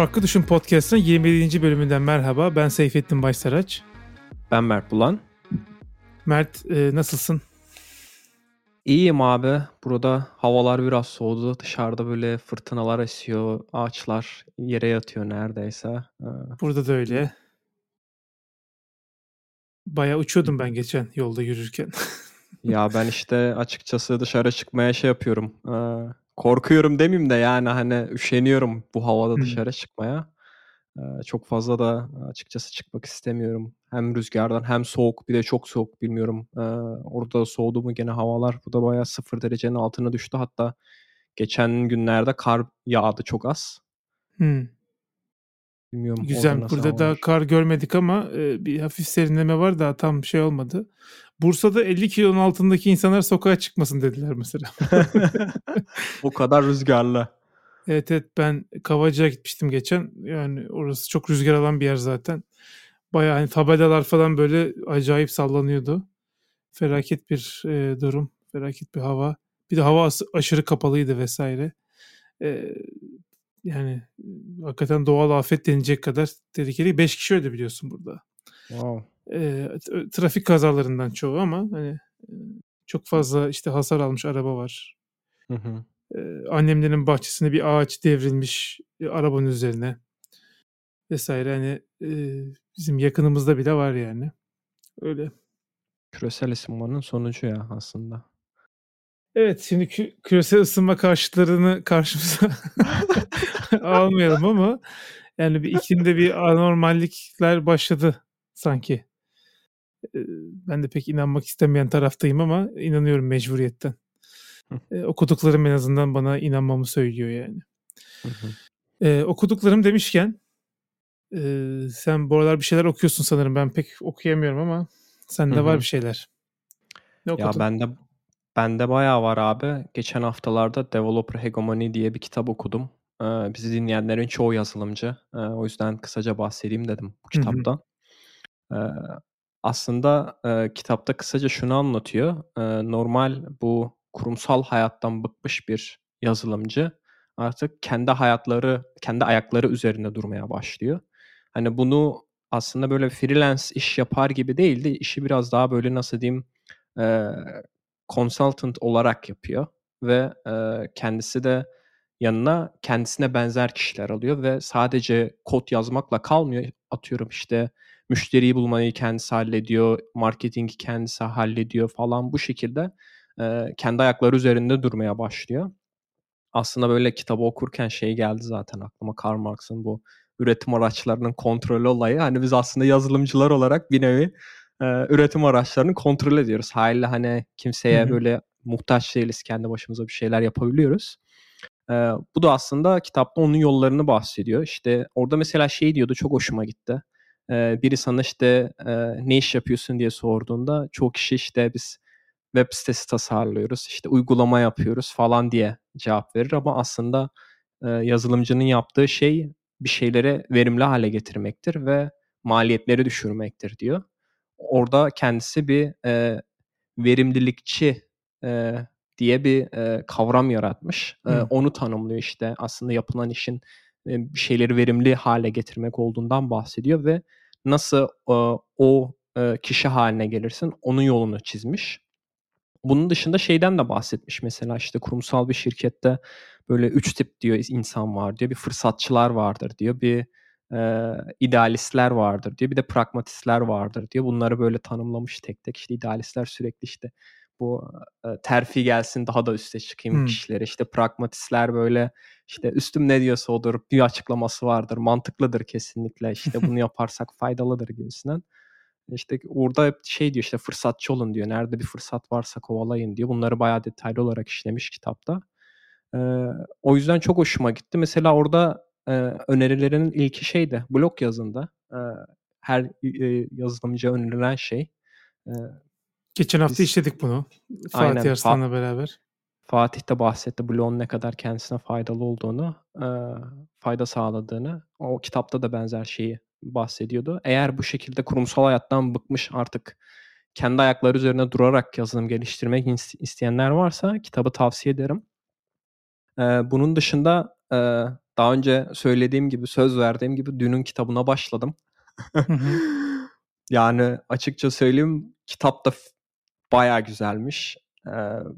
Farklı Düşün Podcast'ın 27. bölümünden merhaba. Ben Seyfettin Başsaraç. Ben Mert Bulan. Mert e, nasılsın? İyiyim abi. Burada havalar biraz soğudu. Dışarıda böyle fırtınalar esiyor. Ağaçlar yere yatıyor neredeyse. Ee, Burada da öyle. Baya uçuyordum ben geçen yolda yürürken. ya ben işte açıkçası dışarı çıkmaya şey yapıyorum. Ee, korkuyorum demeyeyim de yani hani üşeniyorum bu havada dışarı çıkmaya. Ee, çok fazla da açıkçası çıkmak istemiyorum. Hem rüzgardan hem soğuk bir de çok soğuk bilmiyorum. Ee, orada soğudu mu gene havalar bu da bayağı sıfır derecenin altına düştü. Hatta geçen günlerde kar yağdı çok az. Hmm. Bilmiyorum Güzel. Burada da havalar. kar görmedik ama e, bir hafif serinleme var da tam şey olmadı. Bursa'da 50 kilonun altındaki insanlar sokağa çıkmasın dediler mesela. o kadar rüzgarlı. Evet evet ben Kavacı'ya gitmiştim geçen. Yani orası çok rüzgar alan bir yer zaten. Bayağı hani tabelalar falan böyle acayip sallanıyordu. Felaket bir e, durum. Felaket bir hava. Bir de hava aşırı kapalıydı vesaire. E, yani e, hakikaten doğal afet denilecek kadar tehlikeli. 5 kişi öldü biliyorsun burada. Wow. E, trafik kazalarından çoğu ama hani e, çok fazla işte hasar almış araba var. Hı hı. Ee, annemlerin bahçesinde bir ağaç devrilmiş e, arabanın üzerine vesaire hani e, bizim yakınımızda bile var yani. Öyle. Küresel ısınmanın sonucu ya aslında. Evet şimdi kü- küresel ısınma karşıtlarını karşımıza almayalım ama yani bir iklimde bir anormallikler başladı sanki. Ee, Ben de pek inanmak istemeyen taraftayım ama inanıyorum mecburiyetten. Ee, okuduklarım en azından bana inanmamı söylüyor yani. Hı hı. Ee, okuduklarım demişken e, sen bu aralar bir şeyler okuyorsun sanırım. Ben pek okuyamıyorum ama sende Hı var hı. bir şeyler. Ne Ya okudun? bende bende bayağı var abi. Geçen haftalarda Developer Hegemony diye bir kitap okudum. Ee, bizi dinleyenlerin çoğu yazılımcı. Ee, o yüzden kısaca bahsedeyim dedim bu Hı hı. kitaptan. Ee, aslında e, kitapta kısaca şunu anlatıyor. Ee, normal bu kurumsal hayattan bıkmış bir yazılımcı artık kendi hayatları, kendi ayakları üzerinde durmaya başlıyor. Hani bunu aslında böyle freelance iş yapar gibi değil de işi biraz daha böyle nasıl diyeyim e, consultant olarak yapıyor ve e, kendisi de yanına kendisine benzer kişiler alıyor ve sadece kod yazmakla kalmıyor. Atıyorum işte müşteriyi bulmayı kendisi hallediyor, marketingi kendisi hallediyor falan bu şekilde e, kendi ayakları üzerinde durmaya başlıyor. Aslında böyle kitabı okurken şey geldi zaten aklıma Karl Marx'ın bu üretim araçlarının kontrolü olayı. Hani biz aslında yazılımcılar olarak bir nevi e, üretim araçlarını kontrol ediyoruz. Haliyle hani kimseye böyle muhtaç değiliz. Kendi başımıza bir şeyler yapabiliyoruz. E, bu da aslında kitapta onun yollarını bahsediyor. İşte orada mesela şey diyordu çok hoşuma gitti. E, biri sana işte e, ne iş yapıyorsun diye sorduğunda çoğu kişi işte biz web sitesi tasarlıyoruz, işte uygulama yapıyoruz falan diye cevap verir ama aslında e, yazılımcının yaptığı şey bir şeyleri verimli hale getirmektir ve maliyetleri düşürmektir diyor. Orada kendisi bir e, verimlilikçi e, diye bir e, kavram yaratmış. E, onu tanımlıyor işte aslında yapılan işin e, bir şeyleri verimli hale getirmek olduğundan bahsediyor ve nasıl e, o e, kişi haline gelirsin onun yolunu çizmiş. Bunun dışında şeyden de bahsetmiş mesela işte kurumsal bir şirkette böyle üç tip diyor insan var diyor. Bir fırsatçılar vardır diyor. Bir e, idealistler vardır diyor. Bir de pragmatistler vardır diyor. Bunları böyle tanımlamış tek tek. İşte idealistler sürekli işte bu e, terfi gelsin daha da üste çıkayım Hmm. kişilere. İşte pragmatistler böyle işte üstüm ne diyorsa odur. Bir açıklaması vardır. Mantıklıdır kesinlikle. İşte bunu yaparsak faydalıdır gibisinden. İşte orada şey diyor işte fırsatçı olun diyor. Nerede bir fırsat varsa kovalayın diyor. Bunları bayağı detaylı olarak işlemiş kitapta. Ee, o yüzden çok hoşuma gitti. Mesela orada e, önerilerinin ilki şeydi blog yazında. Ee, her e, yazılımcıya önerilen şey. Ee, Geçen hafta biz işledik bunu. Fatih aynen Fa- Arslan'la beraber. Fatih de bahsetti blogun ne kadar kendisine faydalı olduğunu, e, fayda sağladığını. O kitapta da benzer şeyi bahsediyordu. Eğer bu şekilde kurumsal hayattan bıkmış artık kendi ayakları üzerine durarak yazılım geliştirmek is- isteyenler varsa kitabı tavsiye ederim. E, bunun dışında e, Daha önce söylediğim gibi, söz verdiğim gibi Dune'un kitabına başladım. Yani açıkça söyleyeyim kitap da bayağı güzelmiş.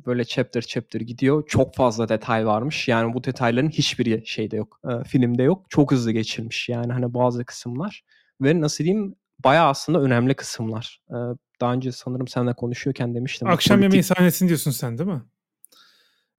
Böyle chapter chapter gidiyor. Çok fazla detay varmış. Yani bu detayların hiçbiri şeyde yok. E, filmde yok. Çok hızlı geçilmiş. Yani hani bazı kısımlar ve nasıl diyeyim bayağı aslında önemli kısımlar. Ee, daha önce sanırım seninle konuşuyorken demiştim. Akşam politik... yemeği sahnesini diyorsun sen değil mi?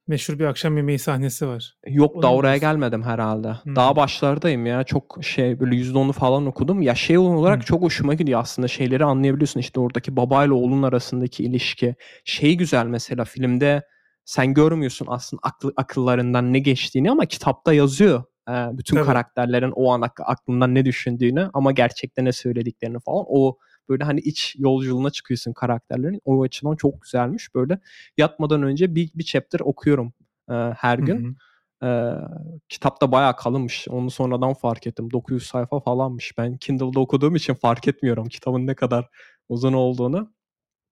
Meşhur bir akşam yemeği sahnesi var. Yok da oraya gelmedim herhalde. Hmm. Daha başlardayım ya. Çok şey böyle %10'u falan okudum. Ya şey olarak hmm. çok hoşuma gidiyor aslında. Şeyleri anlayabiliyorsun. İşte oradaki babayla oğlun arasındaki ilişki. Şey güzel mesela filmde sen görmüyorsun aslında aklı, akıllarından ne geçtiğini ama kitapta yazıyor. Ee, bütün Tabii. karakterlerin o an aklından ne düşündüğünü ama gerçekten ne söylediklerini falan. O böyle hani iç yolculuğuna çıkıyorsun karakterlerin. O açıdan çok güzelmiş. Böyle yatmadan önce bir, bir chapter okuyorum e, her gün. Hı hı. Ee, kitap da bayağı kalınmış. Onu sonradan fark ettim. 900 sayfa falanmış. Ben Kindle'da okuduğum için fark etmiyorum kitabın ne kadar uzun olduğunu.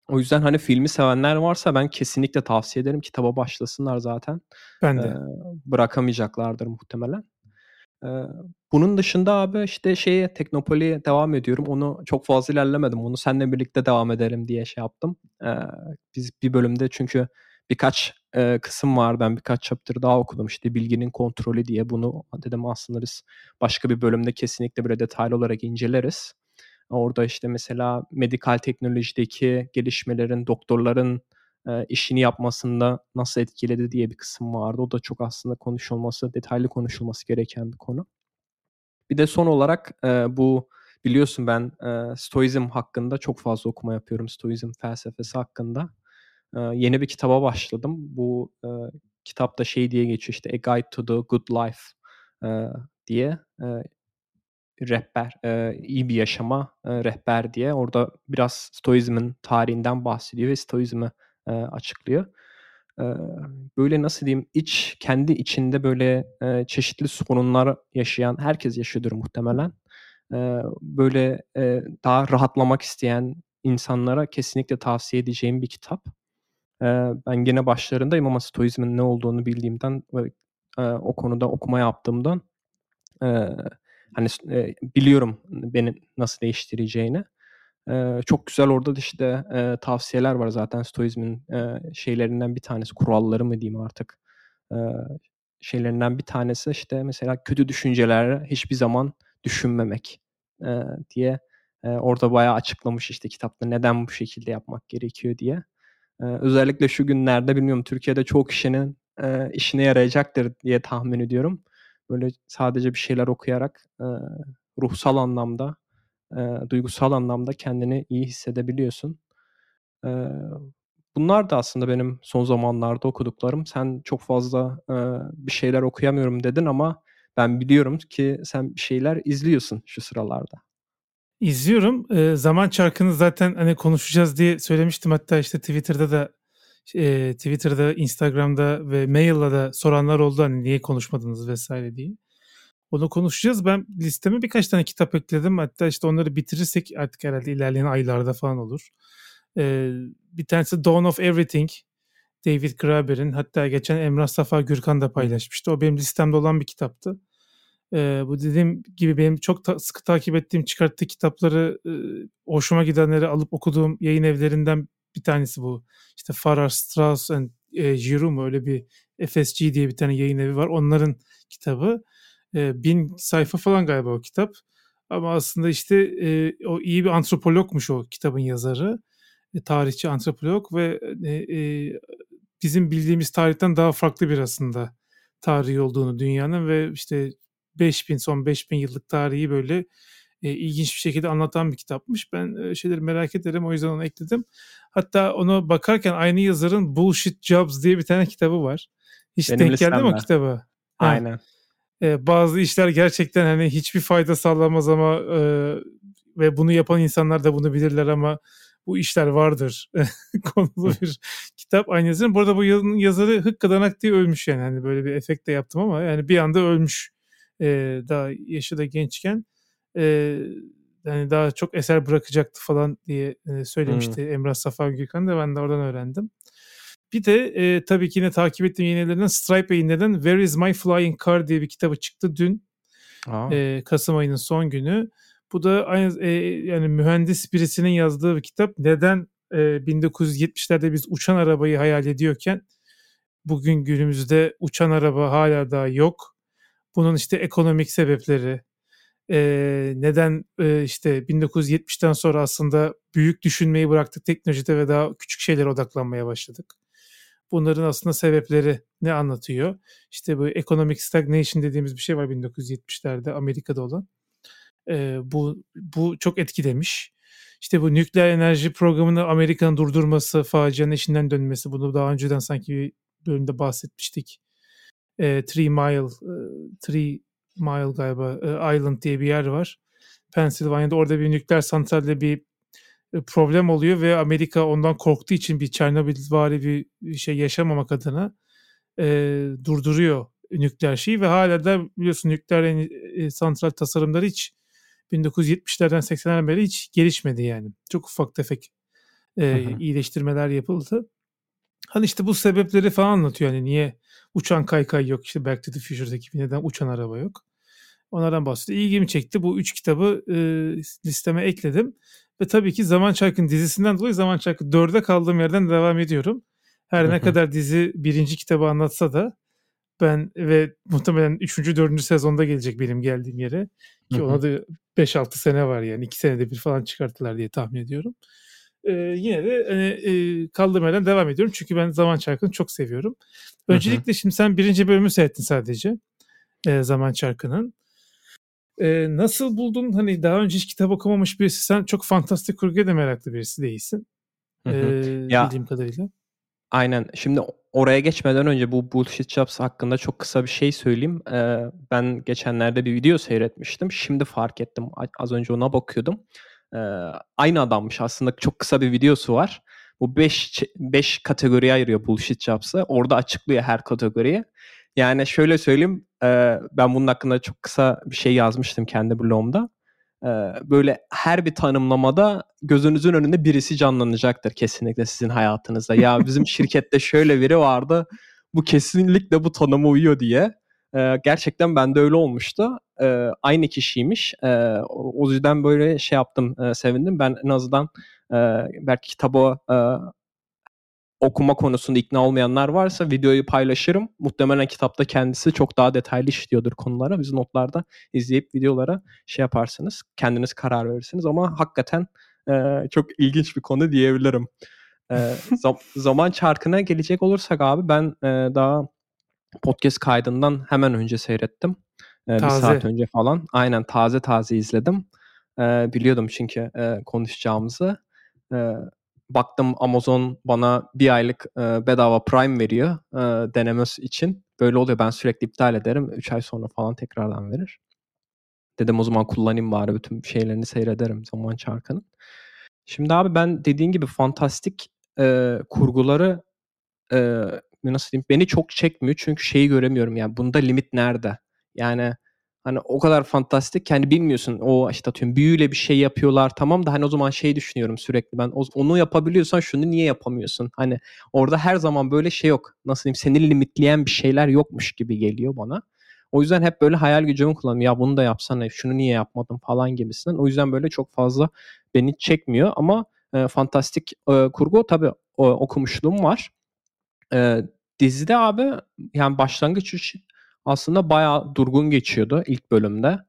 O yüzden hani filmi sevenler varsa ben kesinlikle tavsiye ederim. Kitaba başlasınlar zaten. Ben de. Ee, bırakamayacaklardır muhtemelen. Bunun dışında abi işte şeye Teknopoli'ye devam ediyorum. Onu çok fazla ilerlemedim. Onu seninle birlikte devam edelim diye şey yaptım. Biz bir bölümde çünkü birkaç kısım var. Ben birkaç chapter daha okudum. İşte bilginin kontrolü diye bunu dedim aslında biz başka bir bölümde kesinlikle böyle detaylı olarak inceleriz. Orada işte mesela medikal teknolojideki gelişmelerin, doktorların e, işini yapmasında nasıl etkiledi diye bir kısım vardı. O da çok aslında konuşulması, detaylı konuşulması gereken bir konu. Bir de son olarak e, bu biliyorsun ben e, Stoizm hakkında çok fazla okuma yapıyorum. Stoizm felsefesi hakkında. E, yeni bir kitaba başladım. Bu e, kitapta şey diye geçiyor işte A Guide to the Good Life e, diye. E, rehber, e, iyi bir yaşama e, rehber diye. Orada biraz Stoizmin tarihinden bahsediyor ve Stoizmi e, açıklıyor. E, böyle nasıl diyeyim iç kendi içinde böyle e, çeşitli sorunlar yaşayan herkes yaşıyordur muhtemelen. E, böyle e, daha rahatlamak isteyen insanlara kesinlikle tavsiye edeceğim bir kitap. E, ben gene başlarındayım ama stoizmin ne olduğunu bildiğimden ve e, o konuda okuma yaptığımdan e, hani e, biliyorum beni nasıl değiştireceğini. Ee, çok güzel orada da işte e, tavsiyeler var zaten Stoizmin e, şeylerinden bir tanesi, kuralları mı diyeyim artık. E, şeylerinden bir tanesi işte mesela kötü düşünceler hiçbir zaman düşünmemek e, diye e, orada bayağı açıklamış işte kitapta neden bu şekilde yapmak gerekiyor diye. E, özellikle şu günlerde bilmiyorum Türkiye'de çok kişinin e, işine yarayacaktır diye tahmin ediyorum. Böyle sadece bir şeyler okuyarak e, ruhsal anlamda e, duygusal anlamda kendini iyi hissedebiliyorsun. E, bunlar da aslında benim son zamanlarda okuduklarım. Sen çok fazla e, bir şeyler okuyamıyorum dedin ama ben biliyorum ki sen bir şeyler izliyorsun şu sıralarda. İzliyorum. E, zaman çarkını zaten hani konuşacağız diye söylemiştim. Hatta işte Twitter'da da e, Twitter'da, Instagram'da ve mail'la da soranlar oldu hani niye konuşmadınız vesaire diye. Onu konuşacağız. Ben listeme birkaç tane kitap ekledim. Hatta işte onları bitirirsek artık herhalde ilerleyen aylarda falan olur. Ee, bir tanesi Dawn of Everything. David Graeber'in. Hatta geçen Emrah Safa Gürkan da paylaşmıştı. O benim listemde olan bir kitaptı. Ee, bu dediğim gibi benim çok ta- sıkı takip ettiğim çıkarttığı kitapları e, hoşuma gidenleri alıp okuduğum yayın evlerinden bir tanesi bu. İşte Farrar, Straus and e, Giroux mu öyle bir FSG diye bir tane yayın evi var. Onların kitabı e, bin sayfa falan galiba o kitap. Ama aslında işte e, o iyi bir antropologmuş o kitabın yazarı. E, tarihçi antropolog ve e, e, bizim bildiğimiz tarihten daha farklı bir aslında tarihi olduğunu dünyanın ve işte 5000 son 5000 yıllık tarihi böyle e, ilginç bir şekilde anlatan bir kitapmış. Ben e, şeyleri merak ederim o yüzden onu ekledim. Hatta onu bakarken aynı yazarın Bullshit Jobs diye bir tane kitabı var. Hiç Benim denk geldi mi o kitaba? Aynen. Ha e, bazı işler gerçekten hani hiçbir fayda sağlamaz ama e, ve bunu yapan insanlar da bunu bilirler ama bu işler vardır konulu bir kitap aynı yazarın. Bu arada bu yazının yazarı Hıkkadanak diye ölmüş yani. Hani böyle bir efekt de yaptım ama yani bir anda ölmüş. E, daha yaşı da gençken. E, yani daha çok eser bırakacaktı falan diye söylemişti hmm. Emrah Safa Gürkan da ben de oradan öğrendim. Bir de e, tabii ki yine takip ettiğim yayınlarından Stripe yayınlarından Where is my flying car diye bir kitabı çıktı dün. E, Kasım ayının son günü. Bu da aynı e, yani mühendis birisinin yazdığı bir kitap. Neden e, 1970'lerde biz uçan arabayı hayal ediyorken bugün günümüzde uçan araba hala daha yok. Bunun işte ekonomik sebepleri, e, neden e, işte 1970'ten sonra aslında büyük düşünmeyi bıraktık teknolojide ve daha küçük şeylere odaklanmaya başladık. Bunların aslında sebepleri ne anlatıyor? İşte bu economic stagnation dediğimiz bir şey var 1970'lerde Amerika'da olan. E, bu bu çok etkilemiş. İşte bu nükleer enerji programını Amerika'nın durdurması, facianın işinden dönmesi. Bunu daha önceden sanki bir bölümde bahsetmiştik. E, Three Mile, e, Three Mile galiba e, Island diye bir yer var. Pennsylvania'da orada bir nükleer santralde bir problem oluyor ve Amerika ondan korktuğu için bir Çernobil vari bir şey yaşamamak adına e, durduruyor nükleer şeyi ve hala da biliyorsun nükleer e, santral tasarımları hiç 1970'lerden 80'lerden beri hiç gelişmedi yani. Çok ufak tefek e, iyileştirmeler yapıldı. Hani işte bu sebepleri falan anlatıyor. Yani niye uçan kaykay yok işte Back to the Future'daki neden uçan araba yok. Onlardan bahsediyor. İlgimi çekti. Bu üç kitabı e, listeme ekledim. Ve tabii ki Zaman Çarkı'nın dizisinden dolayı Zaman Çarkı dörde kaldığım yerden devam ediyorum. Her ne kadar dizi birinci kitabı anlatsa da ben ve muhtemelen üçüncü, dördüncü sezonda gelecek benim geldiğim yere. Ki ona da 5-6 sene var yani. iki senede bir falan çıkarttılar diye tahmin ediyorum. Ee, yine de hani, e, kaldığım yerden devam ediyorum. Çünkü ben Zaman Çarkı'nı çok seviyorum. Öncelikle şimdi sen birinci bölümü seyrettin sadece. E, Zaman Çarkı'nın. E, nasıl buldun? Hani daha önce hiç kitap okumamış birisi. Sen çok fantastik kurguya da meraklı birisi değilsin. E, ya, bildiğim kadarıyla. Aynen. Şimdi oraya geçmeden önce bu Bullshit Jobs hakkında çok kısa bir şey söyleyeyim. Ee, ben geçenlerde bir video seyretmiştim. Şimdi fark ettim. Az önce ona bakıyordum. Ee, aynı adammış aslında. Çok kısa bir videosu var. Bu 5 5 kategoriye ayırıyor Bullshit Jobs'ı. Orada açıklıyor her kategoriyi. Yani şöyle söyleyeyim. E, ben bunun hakkında çok kısa bir şey yazmıştım kendi blogumda. E, böyle her bir tanımlamada gözünüzün önünde birisi canlanacaktır kesinlikle sizin hayatınızda. Ya bizim şirkette şöyle biri vardı. Bu kesinlikle bu tanıma uyuyor diye. E, gerçekten bende öyle olmuştu. E, aynı kişiymiş. E, o yüzden böyle şey yaptım, e, sevindim. Ben en azından e, belki kitabı e, okuma konusunda ikna olmayanlar varsa videoyu paylaşırım. Muhtemelen kitapta kendisi çok daha detaylı işliyordur konulara. Biz notlarda izleyip videolara şey yaparsınız. Kendiniz karar verirsiniz ama hakikaten e, çok ilginç bir konu diyebilirim. E, zam- zaman çarkına gelecek olursak abi ben e, daha podcast kaydından hemen önce seyrettim. E, bir saat önce falan. Aynen taze taze izledim. E, biliyordum çünkü e, konuşacağımızı. E, baktım Amazon bana bir aylık e, bedava Prime veriyor e, denemesi için. Böyle oluyor ben sürekli iptal ederim. 3 ay sonra falan tekrardan verir. Dedim o zaman kullanayım bari bütün şeylerini seyrederim zaman çarkının. Şimdi abi ben dediğin gibi fantastik e, kurguları e, nasıl diyeyim beni çok çekmiyor çünkü şeyi göremiyorum yani bunda limit nerede? Yani Hani o kadar fantastik ki hani bilmiyorsun o işte atıyorum büyüyle bir şey yapıyorlar tamam da hani o zaman şey düşünüyorum sürekli ben onu yapabiliyorsan şunu niye yapamıyorsun? Hani orada her zaman böyle şey yok. Nasıl diyeyim seni limitleyen bir şeyler yokmuş gibi geliyor bana. O yüzden hep böyle hayal gücümü kullanıyorum. Ya bunu da yapsana, şunu niye yapmadım falan gibisinden. O yüzden böyle çok fazla beni çekmiyor ama e, fantastik e, kurgu tabii o, okumuşluğum var. E, dizide abi yani başlangıç aslında bayağı durgun geçiyordu ilk bölümde.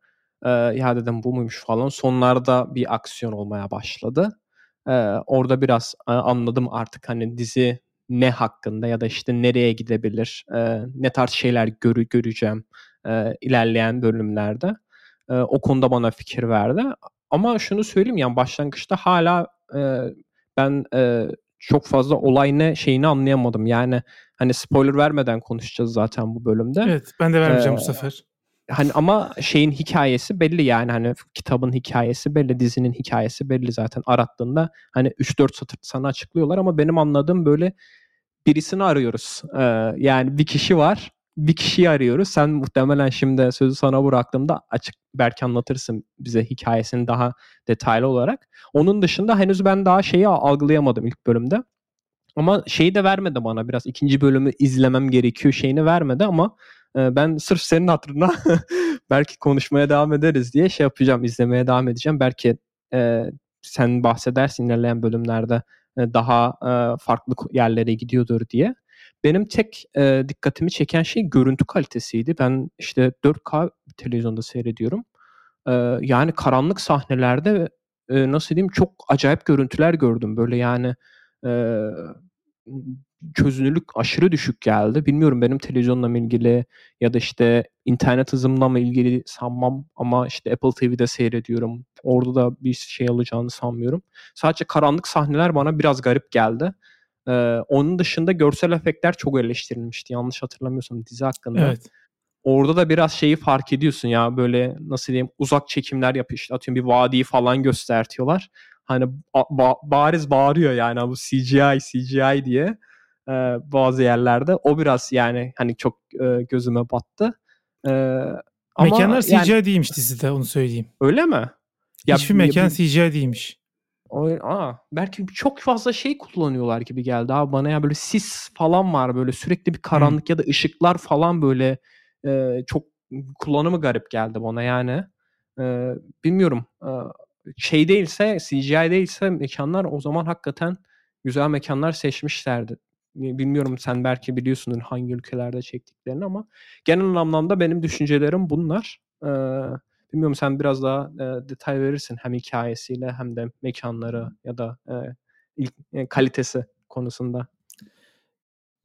Ee, ya dedim bu muymuş falan. Sonlarda bir aksiyon olmaya başladı. Ee, orada biraz anladım artık hani dizi ne hakkında ya da işte nereye gidebilir, e, ne tarz şeyler görü göreceğim e, ilerleyen bölümlerde. E, o konuda bana fikir verdi. Ama şunu söyleyeyim yani başlangıçta hala e, ben e, çok fazla olay ne şeyini anlayamadım. Yani hani spoiler vermeden konuşacağız zaten bu bölümde. Evet ben de vermeyeceğim ee, bu sefer. Hani ama şeyin hikayesi belli yani hani kitabın hikayesi belli, dizinin hikayesi belli zaten arattığında hani 3-4 satır sana açıklıyorlar ama benim anladığım böyle birisini arıyoruz. Ee, yani bir kişi var bir kişiyi arıyoruz. Sen muhtemelen şimdi sözü sana bıraktığımda açık belki anlatırsın bize hikayesini daha detaylı olarak. Onun dışında henüz ben daha şeyi algılayamadım ilk bölümde. Ama şeyi de vermedi bana biraz. ikinci bölümü izlemem gerekiyor şeyini vermedi ama e, ben sırf senin hatırına belki konuşmaya devam ederiz diye şey yapacağım. izlemeye devam edeceğim. Belki e, sen bahsedersin ilerleyen bölümlerde e, daha e, farklı yerlere gidiyordur diye. Benim tek e, dikkatimi çeken şey görüntü kalitesiydi. Ben işte 4K televizyonda seyrediyorum. E, yani karanlık sahnelerde e, nasıl diyeyim çok acayip görüntüler gördüm. Böyle yani e, çözünürlük aşırı düşük geldi. Bilmiyorum benim televizyonla mı ilgili ya da işte internet hızımla mı ilgili sanmam ama işte Apple TV'de seyrediyorum. Orada da bir şey alacağını sanmıyorum. Sadece karanlık sahneler bana biraz garip geldi. Ee, onun dışında görsel efektler çok eleştirilmişti. Yanlış hatırlamıyorsam dizi hakkında. Evet. Orada da biraz şeyi fark ediyorsun ya böyle nasıl diyeyim uzak çekimler yapıyor. İşte atıyorum bir vadiyi falan göstertiyorlar. Hani ba- bariz bağırıyor yani bu CGI CGI diye e, bazı yerlerde. O biraz yani hani çok e, gözüme battı. E, ama Mekanlar CGI yani, değilmiş dizide onu söyleyeyim. Öyle mi? Ya, Hiçbir mekan CGI değilmiş. O, aa, belki çok fazla şey kullanıyorlar gibi geldi abi bana ya böyle sis falan var böyle sürekli bir karanlık hmm. ya da ışıklar falan böyle e, çok kullanımı garip geldi bana yani. E, bilmiyorum. E, şey değilse CGI değilse mekanlar o zaman hakikaten güzel mekanlar seçmişlerdi. Bilmiyorum sen belki biliyorsundur hangi ülkelerde çektiklerini ama genel anlamda benim düşüncelerim bunlar. Ee, bilmiyorum sen biraz daha e, detay verirsin hem hikayesiyle hem de mekanları ya da e, ilk, e, kalitesi konusunda.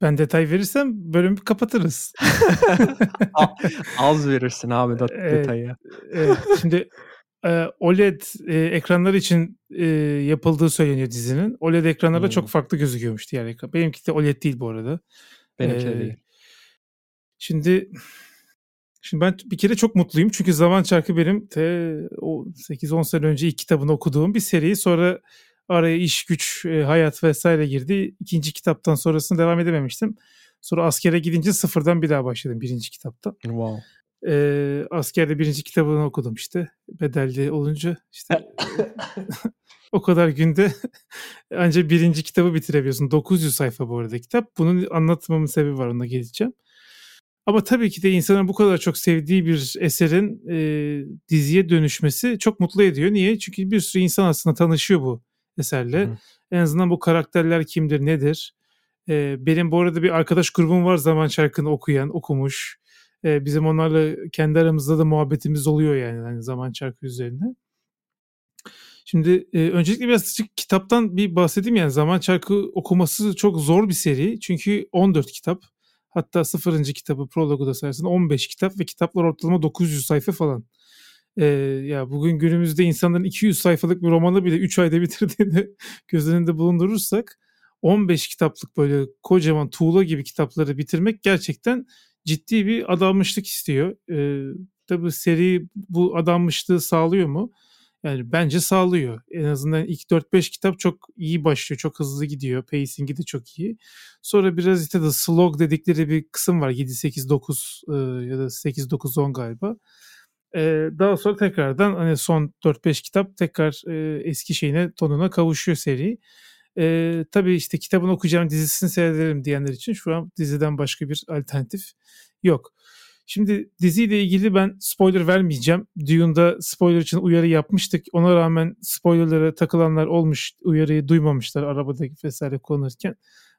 Ben detay verirsem bölümü kapatırız. Az verirsin abi da detayı. Evet, şimdi e, OLED e, ekranlar için e, yapıldığı söyleniyor dizinin. OLED ekranlarda hmm. çok farklı gözüküyormuş diğer ekran. Benimki de OLED değil bu arada. Benimki de değil. Şimdi Şimdi ben bir kere çok mutluyum çünkü Zaman Çarkı benim te, o 8-10 sene önce ilk kitabını okuduğum bir seri. Sonra araya iş, güç, hayat vesaire girdi. İkinci kitaptan sonrasını devam edememiştim. Sonra askere gidince sıfırdan bir daha başladım birinci kitaptan. Wow. Ee, askerde birinci kitabını okudum işte. Bedelli olunca işte o kadar günde ancak birinci kitabı bitirebiliyorsun. 900 sayfa bu arada kitap. Bunun anlatmamın sebebi var ona geleceğim. Ama tabii ki de insanın bu kadar çok sevdiği bir eserin e, diziye dönüşmesi çok mutlu ediyor. Niye? Çünkü bir sürü insan aslında tanışıyor bu eserle. Hı. En azından bu karakterler kimdir, nedir? E, benim bu arada bir arkadaş grubum var zaman çarkını okuyan, okumuş. E, bizim onlarla kendi aramızda da muhabbetimiz oluyor yani hani zaman çarkı üzerine. Şimdi e, öncelikle biraz kitaptan bir bahsedeyim yani Zaman Çarkı okuması çok zor bir seri. Çünkü 14 kitap. Hatta sıfırıncı kitabı prologu da sayarsan 15 kitap ve kitaplar ortalama 900 sayfa falan. Ee, ya bugün günümüzde insanların 200 sayfalık bir romanı bile 3 ayda bitirdiğini göz önünde bulundurursak 15 kitaplık böyle kocaman tuğla gibi kitapları bitirmek gerçekten ciddi bir adanmışlık istiyor. Ee, tabii seri bu adanmışlığı sağlıyor mu? Yani bence sağlıyor. En azından ilk 4-5 kitap çok iyi başlıyor. Çok hızlı gidiyor. Pacing'i de çok iyi. Sonra biraz işte de slog dedikleri bir kısım var. 7-8-9 e, ya da 8-9-10 galiba. E, daha sonra tekrardan hani son 4-5 kitap tekrar e, eski şeyine tonuna kavuşuyor seri. E, tabii işte kitabını okuyacağım dizisini seyrederim diyenler için şu an diziden başka bir alternatif yok. Şimdi diziyle ilgili ben spoiler vermeyeceğim. Dune'da spoiler için uyarı yapmıştık. Ona rağmen spoilerlara takılanlar olmuş, uyarıyı duymamışlar arabada vesaire kullanırken.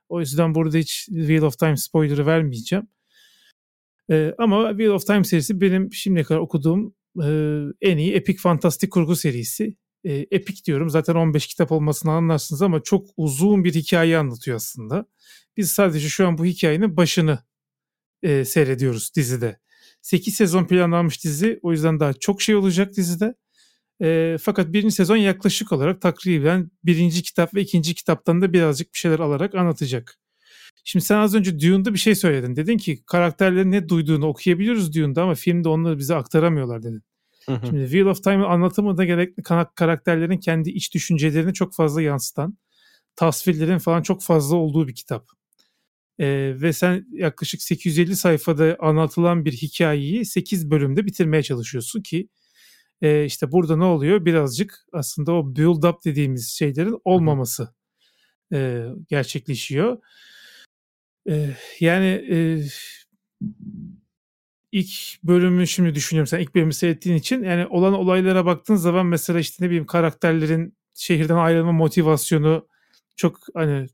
O yüzden burada hiç Wheel of Time spoiler'ı vermeyeceğim. Ee, ama Wheel of Time serisi benim şimdiye kadar okuduğum e, en iyi epik fantastik kurgu serisi. E, epik diyorum zaten 15 kitap olmasını anlarsınız ama çok uzun bir hikaye anlatıyor aslında. Biz sadece şu an bu hikayenin başını e, seyrediyoruz dizide. 8 sezon planlanmış dizi o yüzden daha çok şey olacak dizide. E, fakat birinci sezon yaklaşık olarak takriben birinci kitap ve ikinci kitaptan da birazcık bir şeyler alarak anlatacak. Şimdi sen az önce Dune'da bir şey söyledin. Dedin ki karakterlerin ne duyduğunu okuyabiliyoruz Dune'da ama filmde onları bize aktaramıyorlar dedin. Hı hı. Şimdi Wheel of Time'ın anlatımı da gerekli karakterlerin kendi iç düşüncelerini çok fazla yansıtan, tasvirlerin falan çok fazla olduğu bir kitap. Ee, ve sen yaklaşık 850 sayfada anlatılan bir hikayeyi 8 bölümde bitirmeye çalışıyorsun ki e, işte burada ne oluyor? Birazcık aslında o build up dediğimiz şeylerin olmaması e, gerçekleşiyor. E, yani e, ilk bölümü şimdi düşünüyorum sen ilk bölümü seyrettiğin için yani olan olaylara baktığın zaman mesela işte ne bileyim karakterlerin şehirden ayrılma motivasyonu çok hani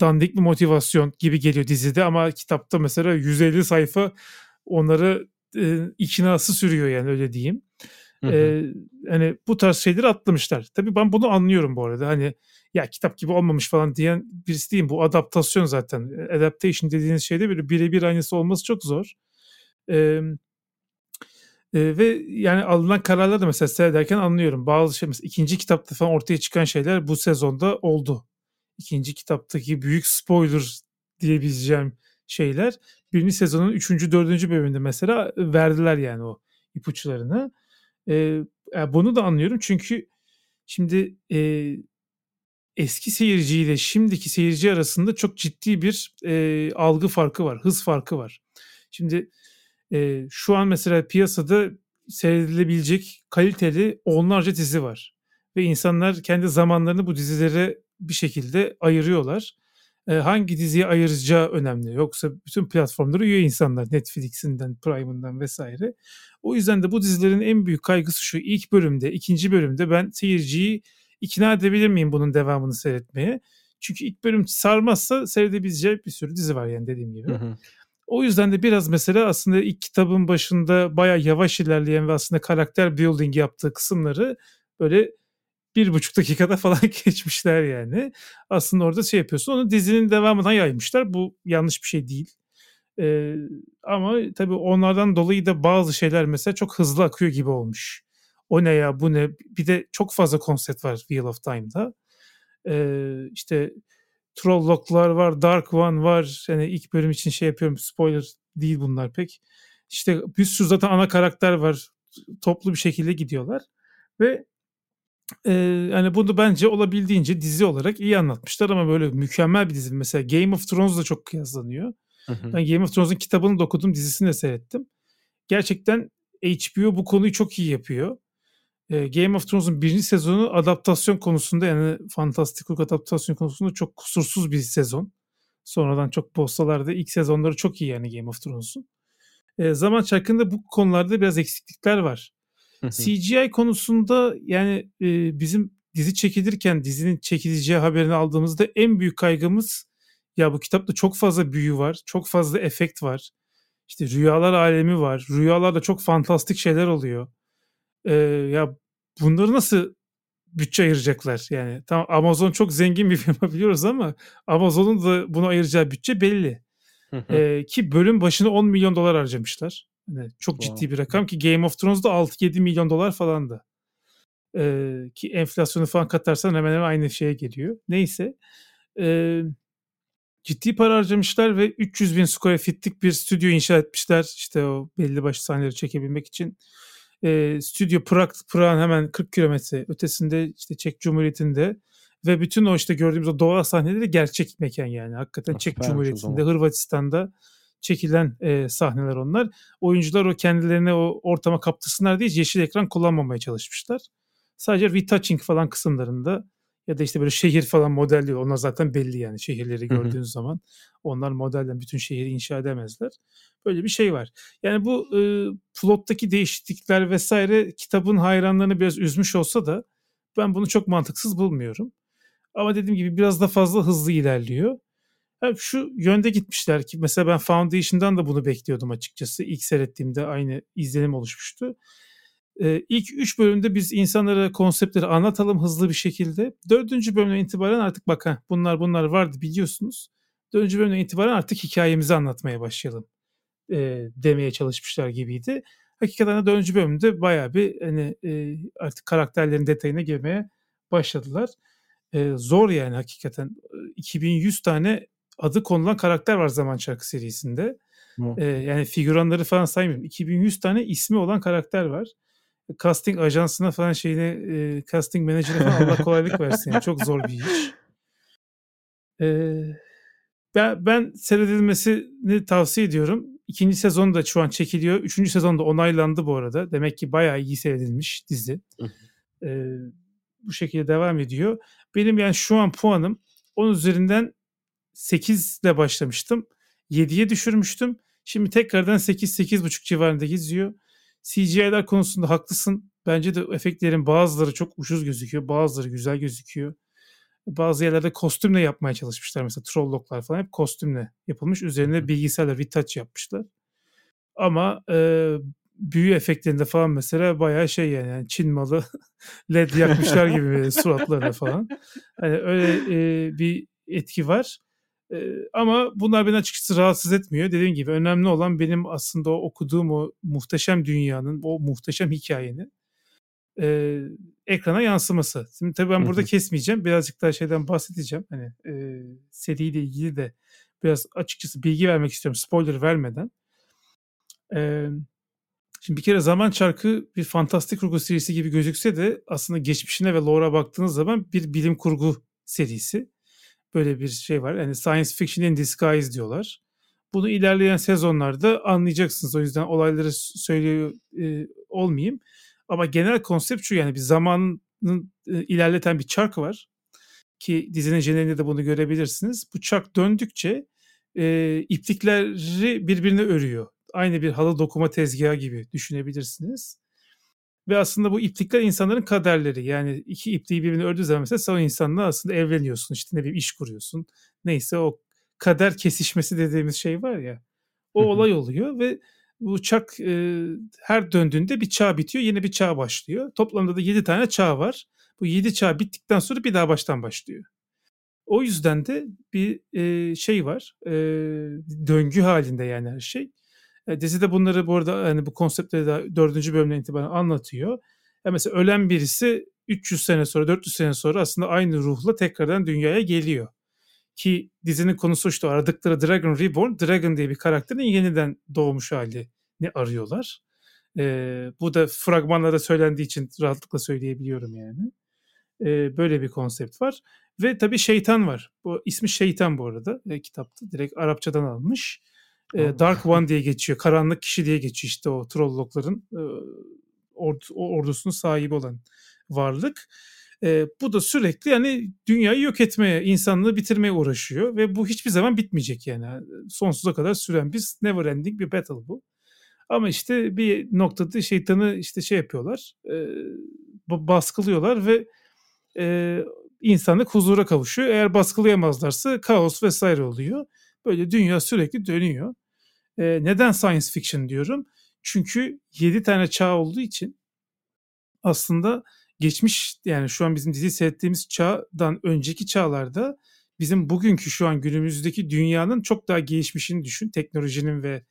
dandik bir motivasyon gibi geliyor dizide ama kitapta mesela 150 sayfa onları e, iknası sürüyor yani öyle diyeyim. Hı hı. Ee, hani bu tarz şeyleri atlamışlar. Tabii ben bunu anlıyorum bu arada. Hani ya kitap gibi olmamış falan diyen birisi değilim. Bu adaptasyon zaten. Adaptation dediğiniz şeyde böyle birebir aynısı olması çok zor. Ee, e, ve yani alınan kararlar da mesela seyrederken anlıyorum. Bazı şey mesela ikinci kitapta falan ortaya çıkan şeyler bu sezonda oldu. İkinci kitaptaki büyük spoiler diyebileceğim şeyler birinci sezonun üçüncü, dördüncü bölümünde mesela verdiler yani o ipuçlarını. Ee, bunu da anlıyorum çünkü şimdi e, eski seyirciyle şimdiki seyirci arasında çok ciddi bir e, algı farkı var, hız farkı var. Şimdi e, şu an mesela piyasada seyredilebilecek kaliteli onlarca dizi var. Ve insanlar kendi zamanlarını bu dizilere bir şekilde ayırıyorlar. E, hangi diziye ayıracağı önemli. Yoksa bütün platformlara üye insanlar. Netflix'inden, Prime'ından vesaire. O yüzden de bu dizilerin en büyük kaygısı şu. ilk bölümde, ikinci bölümde ben seyirciyi ikna edebilir miyim bunun devamını seyretmeye? Çünkü ilk bölüm sarmazsa seyredebileceği bir sürü dizi var yani dediğim gibi. Hı hı. O yüzden de biraz mesela aslında ilk kitabın başında baya yavaş ilerleyen ve aslında karakter building yaptığı kısımları böyle bir buçuk dakikada falan geçmişler yani. Aslında orada şey yapıyorsun. Onu dizinin devamına yaymışlar. Bu yanlış bir şey değil. Ee, ama tabii onlardan dolayı da bazı şeyler mesela çok hızlı akıyor gibi olmuş. O ne ya bu ne? Bir de çok fazla konsept var Wheel of Time'da. Ee, işte Trolllock'lar var, Dark One var. Yani ilk bölüm için şey yapıyorum. Spoiler değil bunlar pek. İşte bir sürü zaten ana karakter var. Toplu bir şekilde gidiyorlar. Ve e, yani bunu bence olabildiğince dizi olarak iyi anlatmışlar ama böyle mükemmel bir dizi. Mesela Game of Thrones da çok kıyaslanıyor. Hı hı. Ben Game of Thrones'un kitabını da okudum, dizisini de seyrettim. Gerçekten HBO bu konuyu çok iyi yapıyor. Game of Thrones'un birinci sezonu adaptasyon konusunda yani fantastik adaptasyon konusunda çok kusursuz bir sezon. Sonradan çok bozsalar da ilk sezonları çok iyi yani Game of Thrones'un. E, zaman çarkında bu konularda biraz eksiklikler var. CGI konusunda yani e, bizim dizi çekilirken dizinin çekileceği haberini aldığımızda en büyük kaygımız ya bu kitapta çok fazla büyü var, çok fazla efekt var. İşte rüyalar alemi var. Rüyalarda çok fantastik şeyler oluyor. Ee, ya bunları nasıl bütçe ayıracaklar? Yani tamam Amazon çok zengin bir firma biliyoruz ama Amazon'un da bunu ayıracağı bütçe belli. Ee, ki bölüm başına 10 milyon dolar harcamışlar. Yani çok wow. ciddi bir rakam ki Game of Thrones'da 6-7 milyon dolar falandı. Ee, ki enflasyonu falan katarsan hemen hemen aynı şeye geliyor. Neyse. Ee, ciddi para harcamışlar ve 300 bin square feet'lik bir stüdyo inşa etmişler. İşte o belli başlı sahneleri çekebilmek için. E, stüdyo Prag, Prag'ın hemen 40 kilometre ötesinde işte Çek Cumhuriyeti'nde ve bütün o işte gördüğümüz o doğa sahneleri gerçek mekan yani. Hakikaten ha, Çek Cumhuriyeti'nde, Hırvatistan'da çekilen e, sahneler onlar. Oyuncular o kendilerine o ortama kaptırsınlar diye yeşil ekran kullanmamaya çalışmışlar. Sadece retouching falan kısımlarında ya da işte böyle şehir falan modelliyor. Onlar zaten belli yani şehirleri gördüğünüz zaman. Onlar modelden bütün şehri inşa edemezler. Böyle bir şey var. Yani bu e, plottaki değişiklikler vesaire kitabın hayranlarını biraz üzmüş olsa da ben bunu çok mantıksız bulmuyorum. Ama dediğim gibi biraz da fazla hızlı ilerliyor. Şu yönde gitmişler ki mesela ben Foundation'dan da bunu bekliyordum açıkçası. İlk seyrettiğimde aynı izlenim oluşmuştu. Ee, ilk üç bölümde biz insanlara konseptleri anlatalım hızlı bir şekilde. Dördüncü bölümden itibaren artık bakın bunlar bunlar vardı biliyorsunuz. Dördüncü bölümden itibaren artık hikayemizi anlatmaya başlayalım e, demeye çalışmışlar gibiydi. Hakikaten de dördüncü bölümde bayağı bir hani e, artık karakterlerin detayına girmeye başladılar. E, zor yani hakikaten. 2100 tane adı konulan karakter var Zaman Çarkı serisinde. E, yani figüranları falan saymıyorum. 2100 tane ismi olan karakter var casting ajansına falan şeyine e, casting menajerine falan Allah kolaylık versin. Yani çok zor bir iş. E, ben, ben seyredilmesini tavsiye ediyorum. İkinci sezon da şu an çekiliyor. Üçüncü sezon da onaylandı bu arada. Demek ki bayağı iyi seyredilmiş dizi. e, bu şekilde devam ediyor. Benim yani şu an puanım Onun üzerinden 8 ile başlamıştım. 7'ye düşürmüştüm. Şimdi tekrardan 8-8.5 civarında geziyor. CGI'ler konusunda haklısın. Bence de efektlerin bazıları çok ucuz gözüküyor. Bazıları güzel gözüküyor. Bazı yerlerde kostümle yapmaya çalışmışlar. Mesela Trolloklar falan hep kostümle yapılmış. Üzerine bilgisayarla retouch yapmışlar. Ama e, büyü efektlerinde falan mesela bayağı şey yani, yani Çin malı led yakmışlar gibi suratlarına falan. Hani öyle e, bir etki var. E, ama bunlar beni açıkçası rahatsız etmiyor. Dediğim gibi önemli olan benim aslında o okuduğum o muhteşem dünyanın, o muhteşem hikayenin e, ekrana yansıması. Şimdi tabii ben burada kesmeyeceğim. Birazcık daha şeyden bahsedeceğim. Hani e, seriyle ilgili de biraz açıkçası bilgi vermek istiyorum spoiler vermeden. E, şimdi bir kere Zaman Çarkı bir fantastik kurgu serisi gibi gözükse de aslında geçmişine ve lore'a baktığınız zaman bir bilim kurgu serisi. Böyle bir şey var. Yani science fiction in disguise diyorlar. Bunu ilerleyen sezonlarda anlayacaksınız. O yüzden olayları söylüyor e, olmayayım. Ama genel konsept şu yani bir zamanın e, ilerleten bir çark var. Ki dizinin jenerinde de bunu görebilirsiniz. Bu çark döndükçe e, iplikleri birbirine örüyor. Aynı bir halı dokuma tezgahı gibi düşünebilirsiniz. Ve aslında bu iplikler insanların kaderleri. Yani iki ipliği birbirine ördüğü zaman mesela sen o insanla aslında evleniyorsun. işte ne bileyim iş kuruyorsun. Neyse o kader kesişmesi dediğimiz şey var ya. O olay oluyor ve bu uçak e, her döndüğünde bir çağ bitiyor, yeni bir çağ başlıyor. Toplamda da 7 tane çağ var. Bu 7 çağ bittikten sonra bir daha baştan başlıyor. O yüzden de bir e, şey var. E, döngü halinde yani her şey. E, dizide bunları bu arada hani bu konseptleri de 4. bölümden itibaren anlatıyor. Yani mesela ölen birisi 300 sene sonra 400 sene sonra aslında aynı ruhla tekrardan dünyaya geliyor. Ki dizinin konusu işte aradıkları Dragon Reborn, Dragon diye bir karakterin yeniden doğmuş halini arıyorlar. Ee, bu da fragmanlarda söylendiği için rahatlıkla söyleyebiliyorum yani. Ee, böyle bir konsept var. Ve tabii şeytan var. Bu ismi şeytan bu arada e, kitapta. Direkt Arapçadan almış. E, Dark One diye geçiyor. Karanlık kişi diye geçiyor işte o trollokların e, ord, ordusunun sahibi olan varlık. E, bu da sürekli yani dünyayı yok etmeye, insanlığı bitirmeye uğraşıyor ve bu hiçbir zaman bitmeyecek yani. Sonsuza kadar süren bir never ending bir battle bu. Ama işte bir noktada şeytanı işte şey yapıyorlar, e, baskılıyorlar ve e, insanlık huzura kavuşuyor. Eğer baskılayamazlarsa kaos vesaire oluyor. Böyle dünya sürekli dönüyor. E, neden science fiction diyorum? Çünkü 7 tane çağ olduğu için aslında geçmiş yani şu an bizim dizi seyrettiğimiz çağdan önceki çağlarda bizim bugünkü şu an günümüzdeki dünyanın çok daha gelişmişini düşün. Teknolojinin ve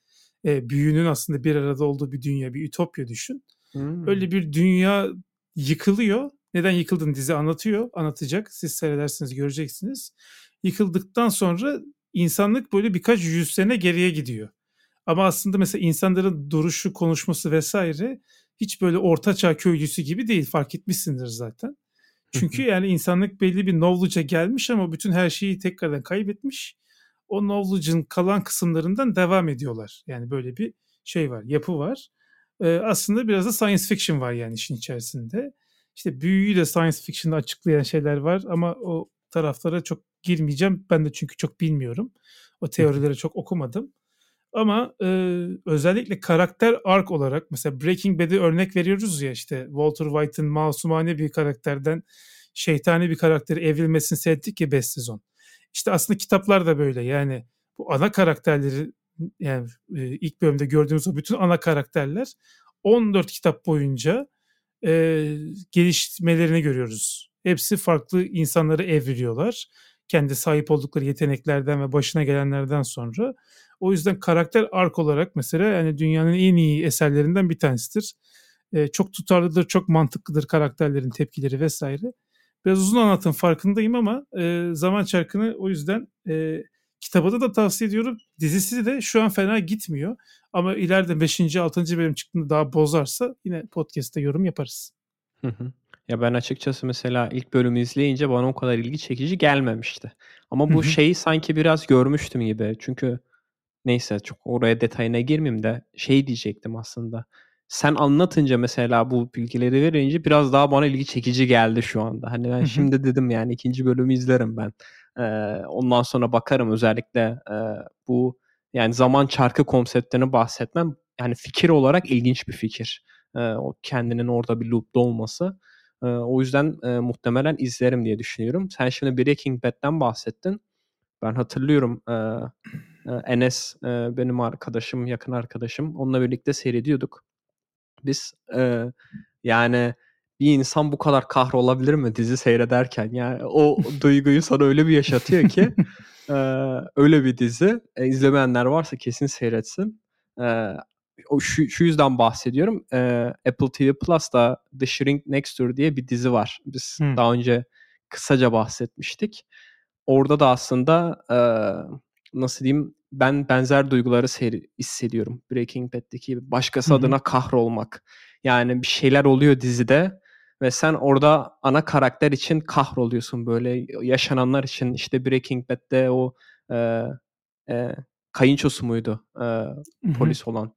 e, büyünün aslında bir arada olduğu bir dünya, bir ütopya düşün. Hmm. Öyle bir dünya yıkılıyor. Neden yıkıldığını dizi anlatıyor, anlatacak. Siz seyredersiniz, göreceksiniz. Yıkıldıktan sonra insanlık böyle birkaç yüz sene geriye gidiyor. Ama aslında mesela insanların duruşu, konuşması vesaire hiç böyle ortaçağ köylüsü gibi değil. Fark etmişsindir zaten. Çünkü yani insanlık belli bir knowledge'a gelmiş ama bütün her şeyi tekrardan kaybetmiş. O knowledge'ın kalan kısımlarından devam ediyorlar. Yani böyle bir şey var, yapı var. Ee, aslında biraz da science fiction var yani işin içerisinde. İşte büyüyü de science fiction'da açıklayan şeyler var ama o taraflara çok girmeyeceğim. Ben de çünkü çok bilmiyorum. O teorileri çok okumadım. Ama e, özellikle karakter ark olarak mesela Breaking Bad'i örnek veriyoruz ya işte Walter White'ın masumane bir karakterden şeytani bir karakteri evrilmesini seyrettik ya 5 sezon. İşte aslında kitaplar da böyle yani bu ana karakterleri yani e, ilk bölümde gördüğümüz o bütün ana karakterler 14 kitap boyunca e, gelişmelerini görüyoruz. Hepsi farklı insanları evriliyorlar. Kendi sahip oldukları yeteneklerden ve başına gelenlerden sonra o yüzden karakter ark olarak mesela yani dünyanın en iyi eserlerinden bir tanesidir. E, çok tutarlıdır, çok mantıklıdır karakterlerin tepkileri vesaire. Biraz uzun anlatım farkındayım ama e, Zaman Çarkı'nı o yüzden e, kitabı da tavsiye ediyorum. Dizisi de şu an fena gitmiyor. Ama ileride 5. 6. bölüm çıktığında daha bozarsa yine podcast'te yorum yaparız. Hı hı. Ya ben açıkçası mesela ilk bölümü izleyince bana o kadar ilgi çekici gelmemişti. Ama bu şeyi sanki biraz görmüştüm gibi. Çünkü Neyse çok oraya detayına girmeyeyim de şey diyecektim aslında. Sen anlatınca mesela bu bilgileri verince biraz daha bana ilgi çekici geldi şu anda. Hani ben şimdi dedim yani ikinci bölümü izlerim ben. Eee, ondan sonra bakarım özellikle, eee, bu yani zaman çarkı konseptlerini bahsetmem yani fikir olarak ilginç bir fikir. Eee, o kendinin orada bir loop'ta olması. O yüzden, muhtemelen izlerim diye düşünüyorum. Sen şimdi Breaking Bad'den bahsettin. Ben hatırlıyorum, eee, Enes, benim arkadaşım, yakın arkadaşım. Onunla birlikte seyrediyorduk. Biz, yani bir insan bu kadar kahrolabilir mi dizi seyrederken? Yani o duyguyu sana öyle bir yaşatıyor ki, öyle bir dizi. Eee, izlemeyenler varsa kesin seyretsin. O şu şu yüzden bahsediyorum. Eee, Apple TV Plus'ta The Shrink Next Door diye bir dizi var. Biz Hımm. daha önce kısaca bahsetmiştik. Orada da aslında, eee, nasıl diyeyim, ben benzer duyguları seyri hissediyorum Breaking Bad'deki gibi. Başkası Hı hı. adına kahrolmak. Yani bir şeyler oluyor dizide ve sen orada ana karakter için kahroluyorsun. Böyle yaşananlar için işte Breaking Bad'de o, eee, eee, kayınçosu muydu, eee, Hı hı. polis olan?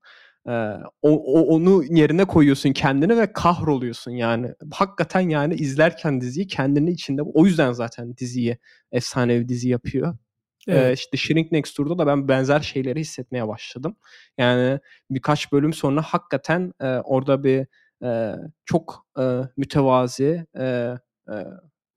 Eee, o o onu yerine koyuyorsun kendini ve kahroluyorsun yani. Hakikaten yani izlerken diziyi kendini içinde O yüzden zaten diziyi efsanevi dizi yapıyor. Evet. işte Shrink Next Door'da da ben benzer şeyleri hissetmeye başladım. Yani birkaç bölüm sonra hakikaten, eee, orada bir, eee, çok, eee, mütevazi, eee, eee,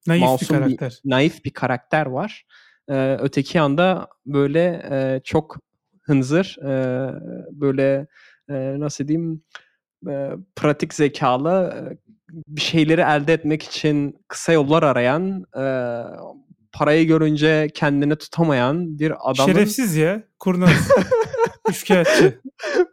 Naif bir masum bir, karakter. naif bir karakter var. Eee, öteki yanda böyle, eee, çok hınzır, eee, böyle, eee, nasıl diyeyim, pratik zekâlı, eee, bir şeyleri elde etmek için kısa yollar arayan, parayı görünce kendini tutamayan bir adamın Şerefsiz ya, kurnaz, üçkağıtçı.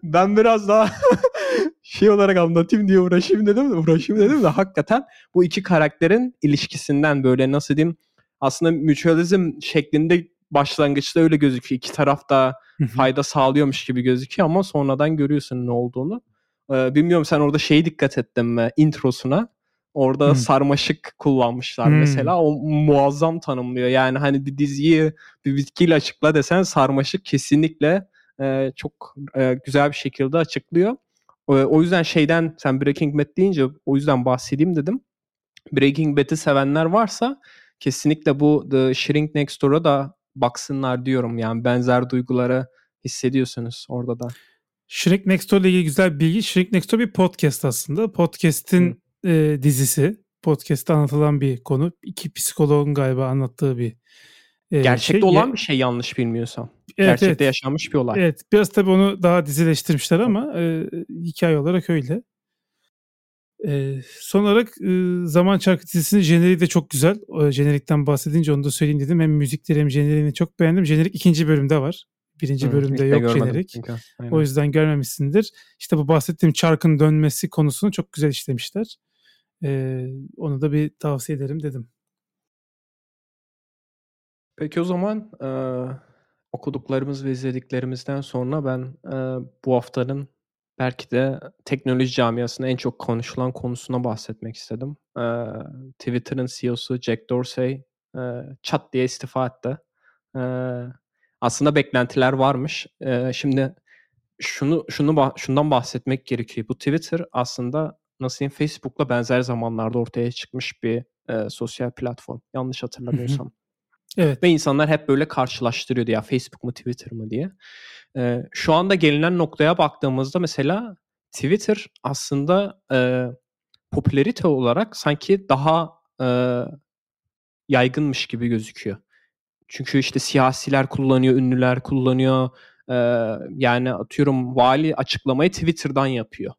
Ben biraz daha şey olarak anlatayım diye uğraşayım dedim de uğraşayım dedim de hakikaten bu 2 karakterin ilişkisinden böyle nasıl diyeyim, aslında mutualizm şeklinde başlangıçta öyle gözüküyor. 2 taraf da fayda sağlıyormuş gibi gözüküyor ama sonradan görüyorsun ne olduğunu. Eee, bilmiyorum sen orada şeye dikkat ettin mi introsuna? Orada Hımm. sarmaşık kullanmışlar Hımm. mesela. O muazzam tanımlıyor. Yani, hani, bir diziyi bir bitkiyle açıkla desen sarmaşık kesinlikle, eee, çok, eee, güzel bir şekilde açıklıyor. Eee, o yüzden şeyden sen Breaking Bad deyince o yüzden bahsedeyim dedim. Breaking Bad'i sevenler varsa kesinlikle bu The Shrink Next Door'a da baksınlar diyorum. Yani benzer duyguları hissediyorsunuz orada da. Shrink Next Door'la ilgili güzel bir bilgi. Shrink Next Door bir podcast aslında. Hı. Podcast'in, eee, dizisi. Podcast'te anlatılan bir konu. 2 psikoloğun galiba anlattığı bir, eee, Gerçekte şey. olan bir şey yanlış bilmiyorsam. Evet, Gerçekte evet. yaşanmış bir olay. Evet, biraz tabii onu daha dizileştirmişler ama, eee, hikâye olarak öyle. Eee, son olarak, ııı, Zaman Çarkı dizisinin jeneriği de çok güzel. Eee, jenerikten bahsedince onu da söyleyeyim dedim. Hem müzikleri hem jeneriğini çok beğendim. Jenerik 2. bölümde var. 1. Hımm, bölümde yok görmedim jenerik. çünkü. O Aynen. yüzden görmemişsindir. İşte bu bahsettiğim çarkın dönmesi konusunu çok güzel işlemişler. Eee, onu da bir tavsiye ederim dedim. Peki o zaman, eee, okuduklarımız ve izlediklerimizden sonra ben, eee, bu haftanın belki de teknoloji camiasında en çok konuşulan konusuna bahsetmek istedim. Eee, Twitter'ın CEO'su Jack Dorsey, eee, çat diye istifa etti. Eee, aslında beklentiler varmış. Eee, şimdi şunu şunu şundan bahsetmek gerekiyor. Bu Twitter aslında nasıl diyeyim, Facebook'la benzer zamanlarda ortaya çıkmış bir, eee, sosyal platform. Yanlış hatırlamıyorsam. Evet. Ve insanlar hep böyle karşılaştırıyordu ya Facebook mu Twitter mı diye. Eee, şu anda gelinen noktaya baktığımızda mesela Twitter aslında, eee, popülarite olarak sanki daha, eee, yaygınmış gibi gözüküyor. Çünkü işte siyasiler kullanıyor, ünlüler kullanıyor. Eee, yani atıyorum vali açıklamayı Twitter'dan yapıyor.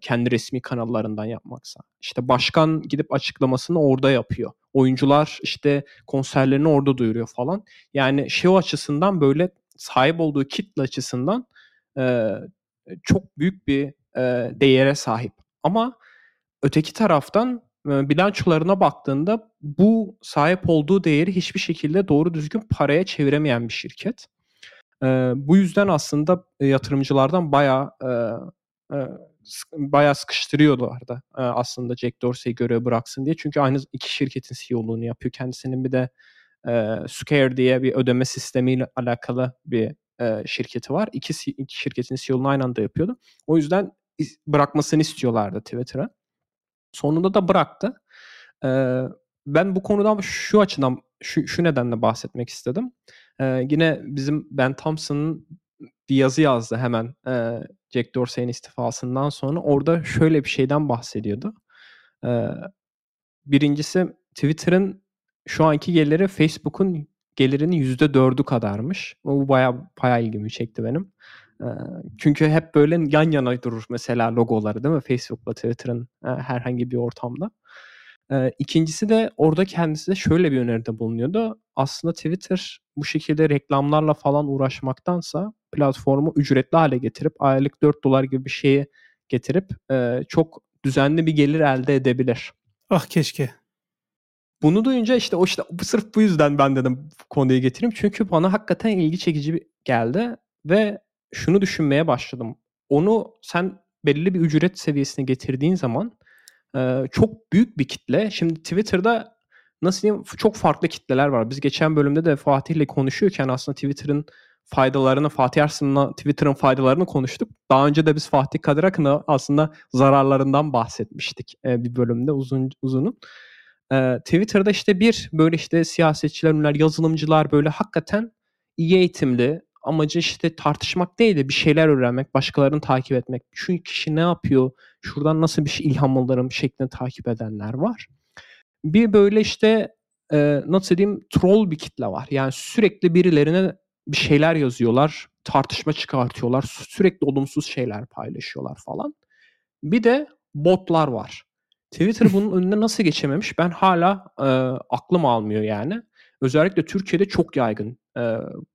Kendi resmi kanallarından yapmaksa. İşte başkan gidip açıklamasını orada yapıyor. Oyuncular işte konserlerini orada duyuruyor falan. Yani şey açısından böyle sahip olduğu kitle açısından, çok büyük bir, değere sahip. Ama öteki taraftan, eee, bilançolarına baktığında bu sahip olduğu değeri hiçbir şekilde doğru düzgün paraya çeviremeyen bir şirket. Bu yüzden aslında, yatırımcılardan bayağı, bayağı sıkıştırıyorlardı, eee, aslında Jack Dorsey'i görevi bıraksın diye. Çünkü aynı 2 şirketin CEO'luğunu yapıyor. Kendisinin bir de, eee, Square diye bir ödeme sistemiyle alakalı bir, eee, şirketi var. 2 si 2 şirketin CEO'luğunu aynı anda yapıyordu. O yüzden bırakmasını istiyorlardı Twitter'a. Sonunda da bıraktı. Eee, ben bu konudan şu açıdan şu, şu nedenle bahsetmek istedim. Ee, yine bizim Ben Thompson'ın bir yazı yazdı hemen e, Jack Dorsey'in istifasından sonra. Orada şöyle bir şeyden bahsediyordu. Ee, birincisi Twitter'ın şu anki geliri Facebook'un gelirinin %4'ü kadarmış. Bu bayağı, bayağı ilgimi çekti benim. Ee, çünkü hep böyle yan yana durur mesela logoları değil mi? Facebook'la Twitter'ın e, herhangi bir ortamda. Ee, ikincisi de orada kendisi de şöyle bir öneride bulunuyordu. Aslında Twitter bu şekilde reklamlarla falan uğraşmaktansa platformu ücretli hale getirip aylık 4 dolar gibi bir şeyi getirip e, çok düzenli bir gelir elde edebilir. Ah keşke. Bunu duyunca işte o işte sırf bu yüzden ben dedim konuyu getireyim. Çünkü bana hakikaten ilgi çekici geldi ve şunu düşünmeye başladım. Onu sen belli bir ücret seviyesine getirdiğin zaman çok büyük bir kitle. Şimdi Twitter'da nasıl diyeyim çok farklı kitleler var. Biz geçen bölümde de Fatih ile konuşuyorken aslında Twitter'ın faydalarını, Fatih Arslan'la Twitter'ın faydalarını konuştuk. Daha önce de biz Fatih Kadir Akın'a aslında zararlarından bahsetmiştik e, bir bölümde uzun uzunun. E, Twitter'da işte bir böyle işte siyasetçiler, yazılımcılar böyle hakikaten iyi eğitimli, amacı işte tartışmak değil de bir şeyler öğrenmek, başkalarını takip etmek. Şu kişi ne yapıyor, şuradan nasıl bir şey ilham alırım şeklinde takip edenler var. Bir böyle işte e, nasıl diyeyim troll bir kitle var. Yani sürekli birilerine bir şeyler yazıyorlar, tartışma çıkartıyorlar, sürekli olumsuz şeyler paylaşıyorlar falan. Bir de botlar var. Twitter bunun önüne nasıl geçememiş ben hala e, aklım almıyor yani. Özellikle Türkiye'de çok yaygın e,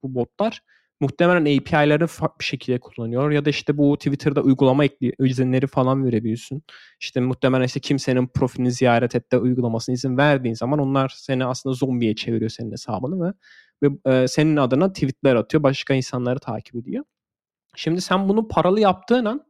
bu botlar muhtemelen API'ları bir şekilde kullanıyor ya da işte bu Twitter'da uygulama ekli izinleri falan verebiliyorsun. İşte muhtemelen işte kimsenin profilini ziyaret et de uygulamasına izin verdiğin zaman onlar seni aslında zombiye çeviriyor senin hesabını ve, ve e, senin adına tweetler atıyor. Başka insanları takip ediyor. Şimdi sen bunu paralı yaptığın an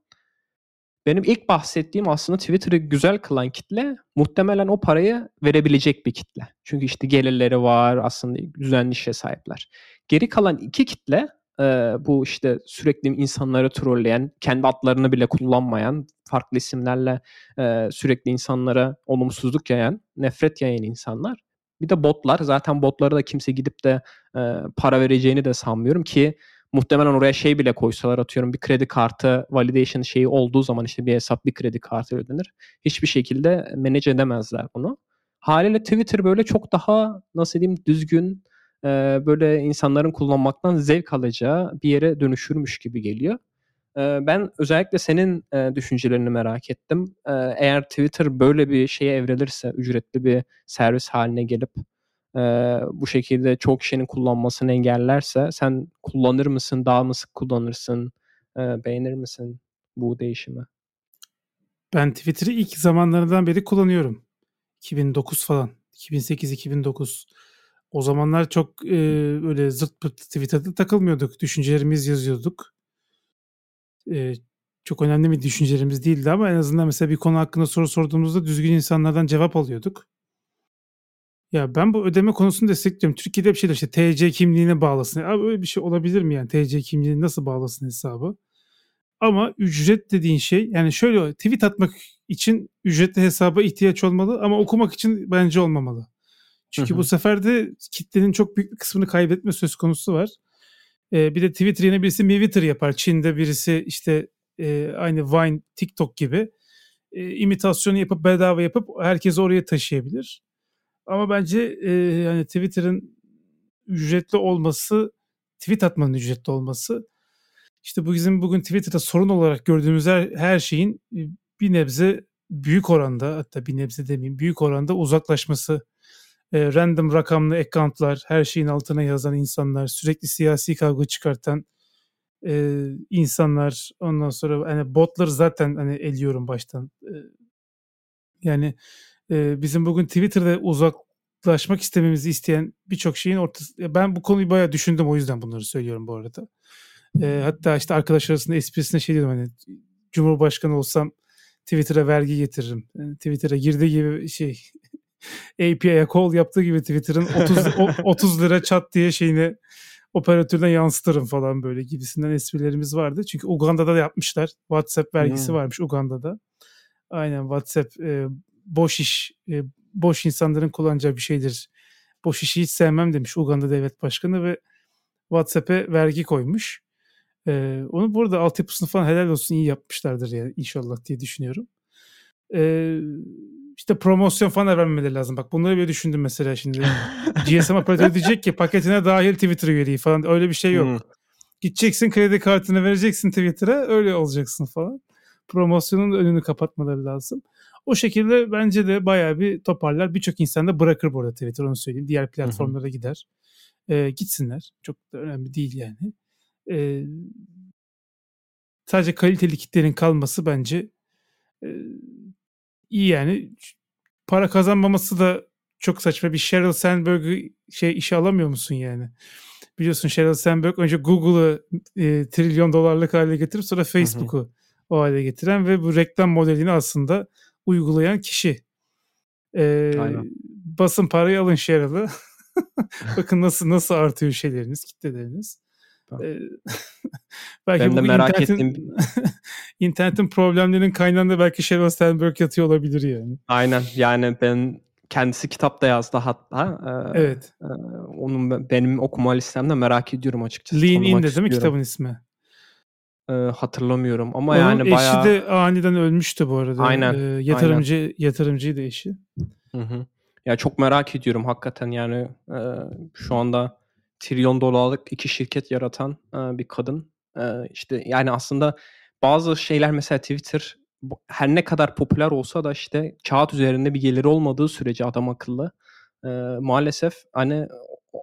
benim ilk bahsettiğim aslında Twitter'ı güzel kılan kitle muhtemelen o parayı verebilecek bir kitle. Çünkü işte gelirleri var aslında düzenli işe sahipler. Geri kalan iki kitle e, bu işte sürekli insanları trolleyen, kendi adlarını bile kullanmayan, farklı isimlerle e, sürekli insanlara olumsuzluk yayan, nefret yayan insanlar. Bir de botlar. Zaten botları da kimse gidip de e, para vereceğini de sanmıyorum ki muhtemelen oraya şey bile koysalar atıyorum bir kredi kartı validation şeyi olduğu zaman işte bir hesap bir kredi kartı ödenir. Hiçbir şekilde manage edemezler bunu. Haliyle Twitter böyle çok daha nasıl diyeyim düzgün böyle insanların kullanmaktan zevk alacağı bir yere dönüşürmüş gibi geliyor. ben özellikle senin düşüncelerini merak ettim. eğer Twitter böyle bir şeye evrilirse, ücretli bir servis haline gelip bu şekilde çok kişinin kullanmasını engellerse sen kullanır mısın, daha mı sık kullanırsın, beğenir misin bu değişimi? Ben Twitter'ı ilk zamanlarından beri kullanıyorum. 2009 falan. 2008-2009. O zamanlar çok e, öyle zırt pırt Twitter'da takılmıyorduk. Düşüncelerimiz yazıyorduk. E, çok önemli bir düşüncelerimiz değildi ama en azından mesela bir konu hakkında soru sorduğumuzda düzgün insanlardan cevap alıyorduk. Ya ben bu ödeme konusunu destekliyorum. Türkiye'de bir şey işte TC kimliğine bağlasın. Abi öyle bir şey olabilir mi yani? TC kimliğini nasıl bağlasın hesabı? Ama ücret dediğin şey yani şöyle tweet atmak için ücretli hesaba ihtiyaç olmalı ama okumak için bence olmamalı. Çünkü bu sefer de kitlenin çok büyük bir kısmını kaybetme söz konusu var. Ee, bir de Twitter yine birisi Twitter yapar. Çin'de birisi işte e, aynı Vine, TikTok gibi e, imitasyonu yapıp bedava yapıp herkesi oraya taşıyabilir. Ama bence e, yani Twitter'ın ücretli olması, tweet atmanın ücretli olması işte bu bizim bugün Twitter'da sorun olarak gördüğümüz her, her şeyin bir nebze büyük oranda hatta bir nebze demeyeyim büyük oranda uzaklaşması e, random rakamlı accountlar, her şeyin altına yazan insanlar, sürekli siyasi kavga çıkartan e, insanlar, ondan sonra hani botları zaten hani eliyorum baştan. E, yani e, bizim bugün Twitter'da uzaklaşmak istememizi isteyen birçok şeyin ortası. Ben bu konuyu bayağı düşündüm o yüzden bunları söylüyorum bu arada. E, hatta işte arkadaş arasında esprisine şey dedim hani Cumhurbaşkanı olsam Twitter'a vergi getiririm. Yani Twitter'a girdiği gibi şey API'ye call yaptığı gibi Twitter'ın 30 30 lira çat diye şeyini operatörden yansıtırım falan böyle gibisinden esprilerimiz vardı. Çünkü Uganda'da da yapmışlar. WhatsApp vergisi hmm. varmış Uganda'da. Aynen WhatsApp e, boş iş e, boş insanların kullanacağı bir şeydir. Boş işi hiç sevmem demiş Uganda Devlet Başkanı ve WhatsApp'e vergi koymuş. Ee, onu burada altyapısını falan helal olsun iyi yapmışlardır yani inşallah diye düşünüyorum. Ee, işte promosyon falan vermemeleri lazım. Bak bunları böyle düşündüm mesela şimdi. GSM operatörü diyecek ki paketine dahil Twitter üyeliği falan öyle bir şey yok. Hmm. Gideceksin kredi kartını vereceksin Twitter'a öyle olacaksın falan. Promosyonun önünü kapatmaları lazım. O şekilde bence de bayağı bir toparlar. Birçok insan da bırakır bu arada Twitter onu söyleyeyim. Diğer platformlara Hı-hı. gider. E, gitsinler. Çok da önemli değil yani. E, sadece kaliteli kitlerin kalması bence e, iyi yani. Para kazanmaması da çok saçma. Bir Sheryl Sandberg'ı şey işe alamıyor musun yani? Biliyorsun Sheryl Sandberg önce Google'ı e, trilyon dolarlık hale getirip sonra Facebook'u o hale getiren ve bu reklam modelini aslında uygulayan kişi. Ee, basın parayı alın Sheryl'ı. Bakın nasıl nasıl artıyor şeyleriniz, kitleleriniz. Belki ben de merak internetin, ettim. internetin problemlerinin kaynağında belki Sheryl Sandberg yatıyor olabilir yani. Aynen yani ben kendisi kitap da yazdı hatta. Ee, evet. E, onun benim okuma listemde merak ediyorum açıkçası. Lean In de değil mi kitabın ismi? Ee, hatırlamıyorum ama Onun yani bayağı... eşi de aniden ölmüştü bu arada. Aynen. Ee, yatırımcı aynen. yatırımcıydı eşi. Hı hı. Ya çok merak ediyorum hakikaten yani e, şu anda trilyon dolarlık iki şirket yaratan e, bir kadın. E, işte yani aslında bazı şeyler mesela Twitter her ne kadar popüler olsa da işte kağıt üzerinde bir geliri olmadığı sürece adam akıllı e, maalesef hani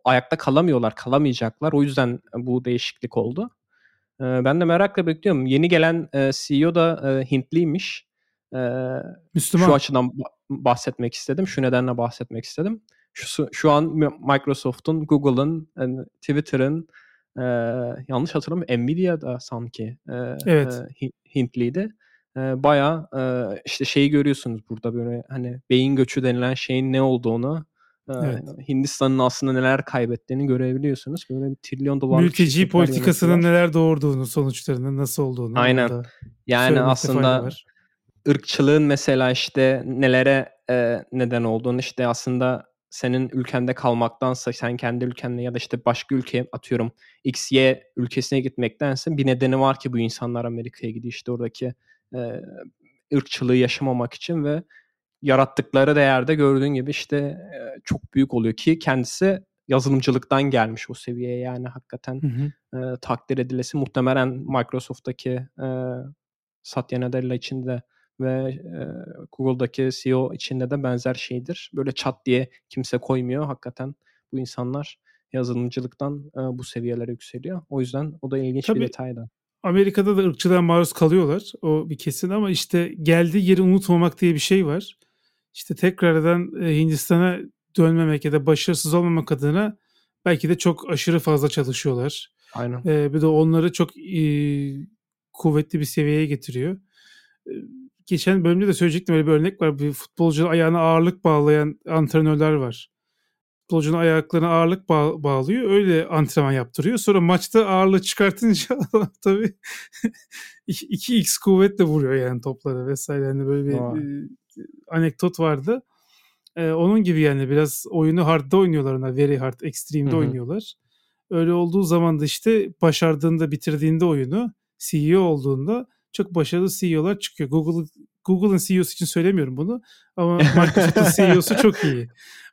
ayakta kalamıyorlar, kalamayacaklar. O yüzden bu değişiklik oldu. E, ben de merakla bekliyorum. Yeni gelen e, CEO da e, Hintliymiş. E, Müslüman. Şu açıdan bahsetmek istedim. Şu nedenle bahsetmek istedim. Şu, şu an Microsoft'un, Google'ın, yani Twitter'ın e, yanlış hatırlamıyorum Nvidia'da sanki e, evet. e, Hintliydi e, bayağı e, işte şeyi görüyorsunuz burada böyle hani beyin göçü denilen şeyin ne olduğunu evet. Hindistan'ın aslında neler kaybettiğini görebiliyorsunuz. Böyle bir trilyon dolar mülteci politikasının neler doğurduğunu, sonuçlarının nasıl olduğunu. Aynen. Yani aslında ırkçılığın mesela işte nelere e, neden olduğunu işte aslında senin ülkende kalmaktansa sen kendi ülkende ya da işte başka ülkeye atıyorum X, Y ülkesine gitmektense bir nedeni var ki bu insanlar Amerika'ya gidiyor işte oradaki e, ırkçılığı yaşamamak için ve yarattıkları değerde gördüğün gibi işte e, çok büyük oluyor ki kendisi yazılımcılıktan gelmiş o seviyeye yani hakikaten hı hı. E, takdir edilesi muhtemelen Microsoft'taki e, Satya Nadella içinde ve e, Google'daki CEO içinde de benzer şeydir. Böyle çat diye kimse koymuyor. Hakikaten bu insanlar yazılımcılıktan e, bu seviyelere yükseliyor. O yüzden o da ilginç Tabii, bir detay da. Amerika'da da ırkçılığa maruz kalıyorlar. O bir kesin ama işte geldiği yeri unutmamak diye bir şey var. İşte tekrardan Hindistan'a dönmemek ya da başarısız olmamak adına belki de çok aşırı fazla çalışıyorlar. Aynen. Ee, bir de onları çok e, kuvvetli bir seviyeye getiriyor. Ee, geçen bölümde de söyleyecektim öyle bir örnek var. Bir futbolcunun ayağına ağırlık bağlayan antrenörler var futbolcunun ayaklarına ağırlık bağ- bağlıyor. Öyle antrenman yaptırıyor. Sonra maçta ağırlığı çıkartınca tabii 2x kuvvetle vuruyor yani topları vesaire. Yani böyle bir e, anekdot vardı. E, onun gibi yani biraz oyunu hard'da oynuyorlar ona. Very hard, extreme'de Hı-hı. oynuyorlar. Öyle olduğu zaman da işte başardığında, bitirdiğinde oyunu CEO olduğunda çok başarılı CEO'lar çıkıyor. Google Google'ın CEO'su için söylemiyorum bunu ama Microsoft'un CEO'su çok iyi.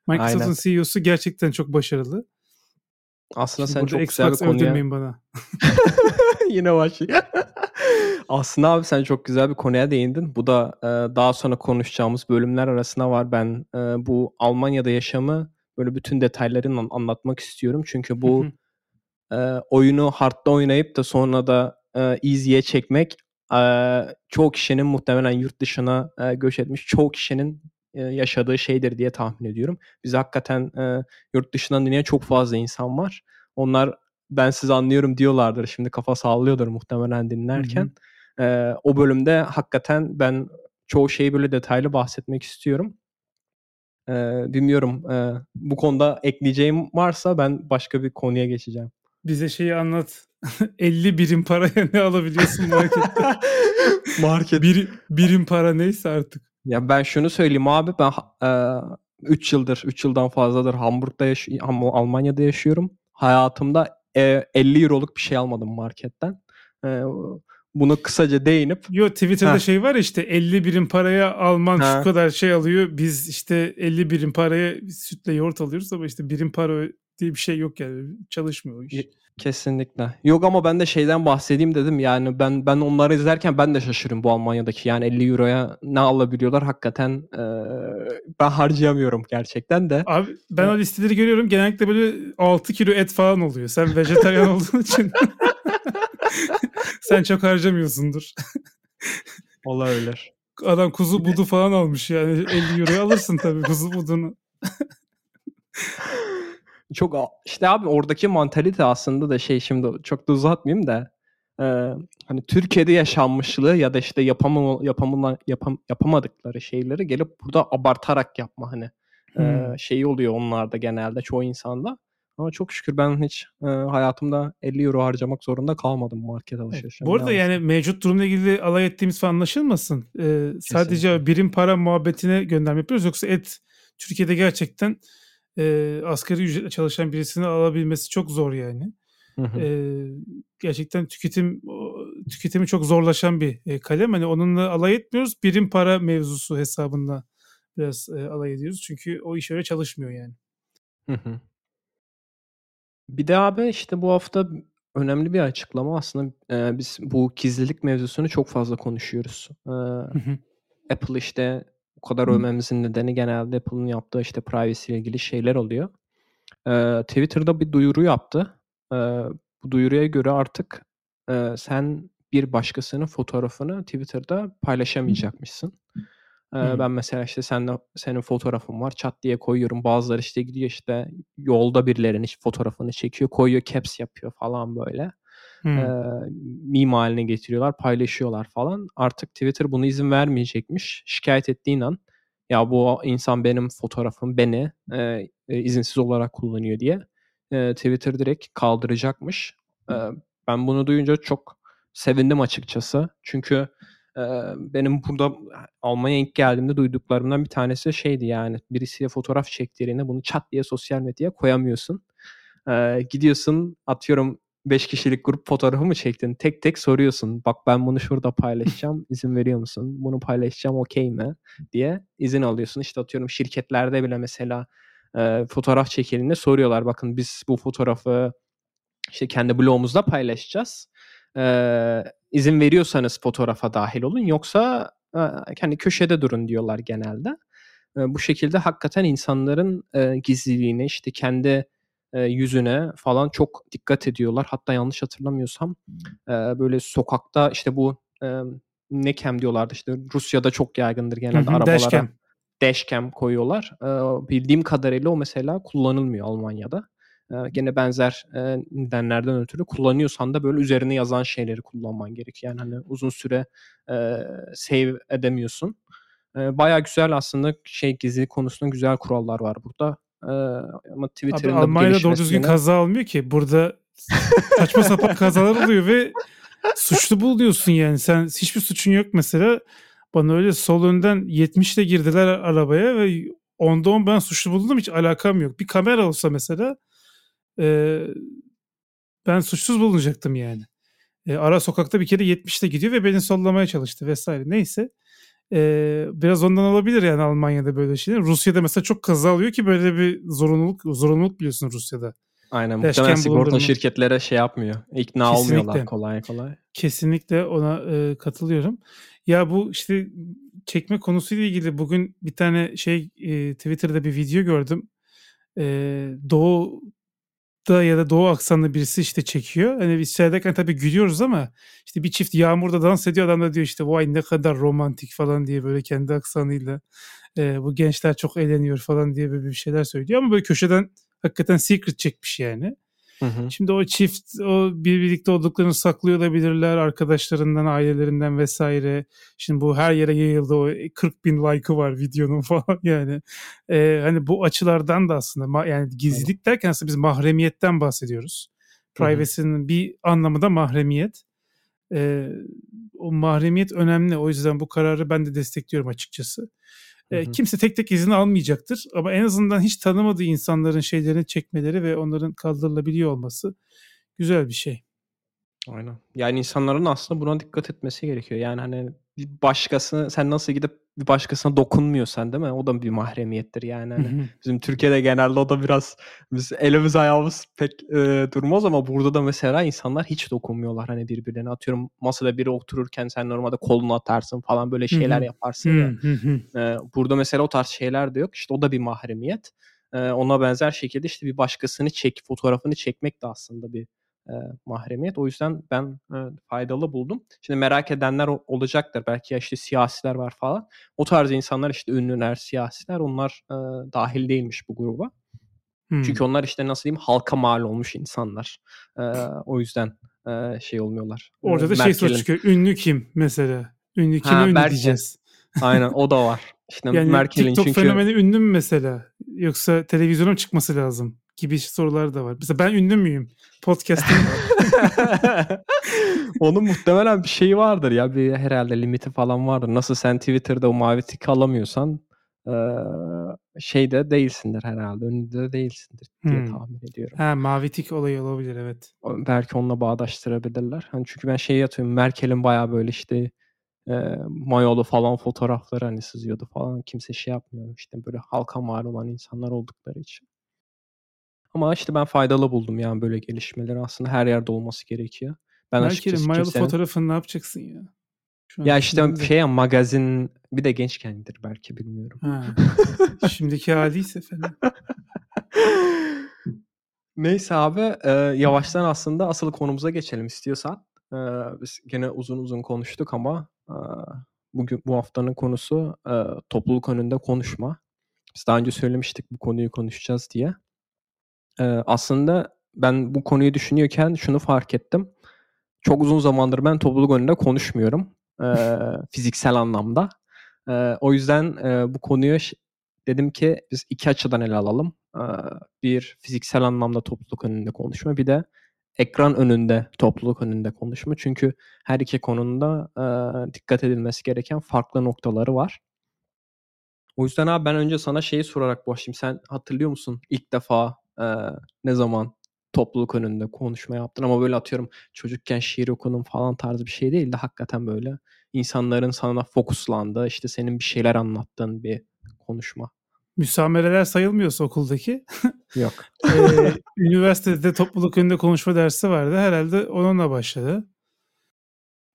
Microsoft'un CEO'su gerçekten çok başarılı. Aslında Şimdi sen çok güzel bir konuya... bana. Yine başlıyor. Aslında abi sen çok güzel bir konuya değindin. Bu da e, daha sonra konuşacağımız bölümler arasında var. Ben e, bu Almanya'da yaşamı böyle bütün detaylarını anlatmak istiyorum. Çünkü bu e, oyunu hardda oynayıp da sonra da e, easy'ye çekmek e, çoğu kişinin muhtemelen yurt dışına e, göç etmiş çoğu kişinin yaşadığı şeydir diye tahmin ediyorum. Biz hakikaten e, yurt dışından dinleyen çok fazla insan var. Onlar ben sizi anlıyorum diyorlardır. Şimdi kafa sallıyordur muhtemelen dinlerken. Hı hı. E, o bölümde hakikaten ben çoğu şeyi böyle detaylı bahsetmek istiyorum. E, bilmiyorum e, bu konuda ekleyeceğim varsa ben başka bir konuya geçeceğim. Bize şeyi anlat. 50 birim paraya ne alabiliyorsun markette? Market. Bir, birim para neyse artık. Ya ben şunu söyleyeyim abi ben e, 3 yıldır, 3 yıldan fazladır Hamburg'da yaş Almanya'da yaşıyorum. Hayatımda e, 50 euroluk bir şey almadım marketten. E, bunu kısaca değinip. Yo Twitter'da ha. şey var ya işte 50 birim paraya Alman ha. şu kadar şey alıyor. Biz işte 50 birim paraya sütle yoğurt alıyoruz ama işte birim para diye bir şey yok yani. Çalışmıyor iş. Kesinlikle. Yok ama ben de şeyden bahsedeyim dedim. Yani ben ben onları izlerken ben de şaşırıyorum bu Almanya'daki. Yani 50 euroya ne alabiliyorlar hakikaten e, ben harcayamıyorum gerçekten de. Abi ben o listeleri görüyorum. Genellikle böyle 6 kilo et falan oluyor. Sen vejetaryen olduğun için sen çok harcamıyorsundur. Olabilir. Adam kuzu budu falan almış yani 50 euroya alırsın tabii kuzu budunu. Çok işte abi oradaki mantalite aslında da şey şimdi çok da uzatmayayım da e, hani Türkiye'de yaşanmışlığı ya da işte yapamam, yapamam, yapam, yapamadıkları şeyleri gelip burada abartarak yapma hani hmm. e, şeyi oluyor onlarda genelde çoğu insanda. Ama çok şükür ben hiç e, hayatımda 50 euro harcamak zorunda kalmadım market alışverişinde. Bu arada yani mevcut durumla ilgili alay ettiğimiz falan anlaşılmasın. Ee, sadece birim para muhabbetine gönderme yapıyoruz. Yoksa et Türkiye'de gerçekten e, asgari ücretle çalışan birisini alabilmesi çok zor yani. Hı hı. E, gerçekten tüketim tüketimi çok zorlaşan bir e, kalem. Hani onunla alay etmiyoruz. Birim para mevzusu hesabında biraz e, alay ediyoruz. Çünkü o iş öyle çalışmıyor yani. Hı hı. Bir de abi işte bu hafta önemli bir açıklama aslında e, biz bu gizlilik mevzusunu çok fazla konuşuyoruz. E, hı hı. Apple işte bu kadar övmemizin nedeni genelde Apple'ın yaptığı işte privacy ile ilgili şeyler oluyor. Ee, Twitter'da bir duyuru yaptı. Ee, bu duyuruya göre artık e, sen bir başkasının fotoğrafını Twitter'da paylaşamayacakmışsın. Ee, Ben mesela işte seninle, senin fotoğrafın var çat diye koyuyorum. Bazıları işte gidiyor işte yolda birilerinin fotoğrafını çekiyor koyuyor caps yapıyor falan böyle. Hmm. E, meme haline getiriyorlar, paylaşıyorlar falan. Artık Twitter bunu izin vermeyecekmiş. Şikayet ettiğin an ya bu insan benim fotoğrafım beni e, izinsiz olarak kullanıyor diye e, Twitter direkt kaldıracakmış. E, ben bunu duyunca çok sevindim açıkçası. Çünkü e, benim burada Almanya'ya ilk geldiğimde duyduklarımdan bir tanesi şeydi yani birisiyle fotoğraf çektiğinde bunu çat diye sosyal medyaya koyamıyorsun. E, gidiyorsun atıyorum 5 kişilik grup fotoğrafı mı çektin? Tek tek soruyorsun. Bak ben bunu şurada paylaşacağım. izin veriyor musun? Bunu paylaşacağım okey mi? diye izin alıyorsun. İşte atıyorum şirketlerde bile mesela e, fotoğraf çekildiğinde soruyorlar. Bakın biz bu fotoğrafı işte kendi blogumuzda paylaşacağız. E, izin veriyorsanız fotoğrafa dahil olun. Yoksa e, kendi köşede durun diyorlar genelde. E, bu şekilde hakikaten insanların e, gizliliğine işte kendi e, yüzüne falan çok dikkat ediyorlar. Hatta yanlış hatırlamıyorsam e, böyle sokakta işte bu e, ne cam diyorlardı işte Rusya'da çok yaygındır genelde arabalara. Dashcam. Dashcam koyuyorlar. E, bildiğim kadarıyla o mesela kullanılmıyor Almanya'da. E, gene benzer e, nedenlerden ötürü kullanıyorsan da böyle üzerine yazan şeyleri kullanman gerekiyor. Yani hani uzun süre e, save edemiyorsun. E, Baya güzel aslında şey gizli konusunda güzel kurallar var burada. Ee, ama Twitter'ın Abi, Almanya'da doğru düzgün kaza almıyor ki. Burada saçma sapan kazalar oluyor ve suçlu buluyorsun yani. Sen hiçbir suçun yok mesela. Bana öyle sol önden 70 ile girdiler arabaya ve onda 10 ben suçlu buldum hiç alakam yok. Bir kamera olsa mesela e, ben suçsuz bulunacaktım yani. E, ara sokakta bir kere 70 ile gidiyor ve beni sollamaya çalıştı vesaire. Neyse. Ee, biraz ondan olabilir yani Almanya'da böyle şeyler. Rusya'da mesela çok kaza alıyor ki böyle bir zorunluluk zorunluluk biliyorsun Rusya'da. Aynen. Muhtemelen sigorta şirketlere şey yapmıyor. İkna Kesinlikle. olmuyorlar kolay kolay. Kesinlikle ona e, katılıyorum. Ya bu işte çekme konusuyla ilgili bugün bir tane şey e, Twitter'da bir video gördüm. E, Doğu da ya da doğu aksanlı birisi işte çekiyor. Hani biz seyrederken tabii gülüyoruz ama işte bir çift yağmurda dans ediyor. Adam da diyor işte vay ne kadar romantik falan diye böyle kendi aksanıyla e, bu gençler çok eğleniyor falan diye böyle bir şeyler söylüyor. Ama böyle köşeden hakikaten secret çekmiş yani. Hı hı. Şimdi o çift o bir birlikte olduklarını saklıyor olabilirler arkadaşlarından, ailelerinden vesaire. Şimdi bu her yere yayıldı o 40 bin like'ı var videonun falan yani. Ee, hani bu açılardan da aslında yani gizlilik derken aslında biz mahremiyetten bahsediyoruz. Privacy'nin bir anlamı da mahremiyet. Ee, o mahremiyet önemli. O yüzden bu kararı ben de destekliyorum açıkçası. E, kimse tek tek izin almayacaktır ama en azından hiç tanımadığı insanların şeylerini çekmeleri ve onların kaldırılabiliyor olması güzel bir şey. Aynen. Yani insanların aslında buna dikkat etmesi gerekiyor. Yani hani bir başkasını sen nasıl gidip bir başkasına dokunmuyorsan değil mi? O da bir mahremiyettir yani. Hani bizim Türkiye'de genelde o da biraz biz elimiz ayağımız pek e, durmaz ama burada da mesela insanlar hiç dokunmuyorlar hani birbirlerine. Atıyorum masada biri otururken sen normalde kolunu atarsın falan böyle şeyler yaparsın ya. E, burada mesela o tarz şeyler de yok. İşte o da bir mahremiyet. E, ona benzer şekilde işte bir başkasını çek, fotoğrafını çekmek de aslında bir e, mahremiyet. O yüzden ben e, faydalı buldum. Şimdi merak edenler olacaktır. Belki ya işte siyasiler var falan. O tarz insanlar işte ünlüler, siyasiler onlar e, dahil değilmiş bu gruba. Hmm. Çünkü onlar işte nasıl diyeyim halka mal olmuş insanlar. E, o yüzden e, şey olmuyorlar. Orada da Merkel'in... şey soru çıkıyor. Ünlü kim mesela? Ünlü kim ünlü belki. diyeceğiz. Aynen o da var. İşte yani Merkel'in TikTok çünkü... fenomeni ünlü mü mesela? Yoksa televizyona çıkması lazım? Gibi sorular da var. Mesela ben ünlü müyüm? Podcast'ım. Onun muhtemelen bir şeyi vardır ya. Bir herhalde limiti falan vardır. Nasıl sen Twitter'da o mavi tik alamıyorsan şey de değilsindir herhalde. Önünde de değilsindir diye hmm. tahmin ediyorum. Ha mavi tik olayı olabilir evet. Belki onunla bağdaştırabilirler. Hani çünkü ben şeyi yatıyorum. Merkel'in bayağı böyle işte e, mayolu falan fotoğrafları hani sızıyordu falan. Kimse şey yapmıyor. İşte böyle halka mal olan insanlar oldukları için. Ama işte ben faydalı buldum yani böyle gelişmeleri aslında her yerde olması gerekiyor. Ben Merkel'in mayalı kimsenin... fotoğrafını ne yapacaksın ya? Şu ya işte şey ya magazin bir de gençkendir belki bilmiyorum. Ha. Şimdiki haliyse falan. Neyse abi e, yavaştan aslında asıl konumuza geçelim istiyorsan. E, biz gene uzun uzun konuştuk ama e, bugün bu haftanın konusu e, topluluk önünde konuşma. Biz daha önce söylemiştik bu konuyu konuşacağız diye. E, aslında ben bu konuyu düşünüyorken şunu fark ettim. Çok uzun zamandır ben topluluk önünde konuşmuyorum e, fiziksel anlamda. E, o yüzden e, bu konuyu dedim ki biz iki açıdan ele alalım. E, bir fiziksel anlamda topluluk önünde konuşma, bir de ekran önünde topluluk önünde konuşma. Çünkü her iki konuda e, dikkat edilmesi gereken farklı noktaları var. O yüzden abi ben önce sana şeyi sorarak başlayayım. Sen hatırlıyor musun ilk defa e, ne zaman topluluk önünde konuşma yaptın ama böyle atıyorum çocukken şiir okudum falan tarzı bir şey değil de hakikaten böyle insanların sana fokuslandığı işte senin bir şeyler anlattığın bir konuşma. Müsamereler sayılmıyorsa okuldaki. Yok. ee, üniversitede topluluk önünde konuşma dersi vardı. Herhalde onunla başladı.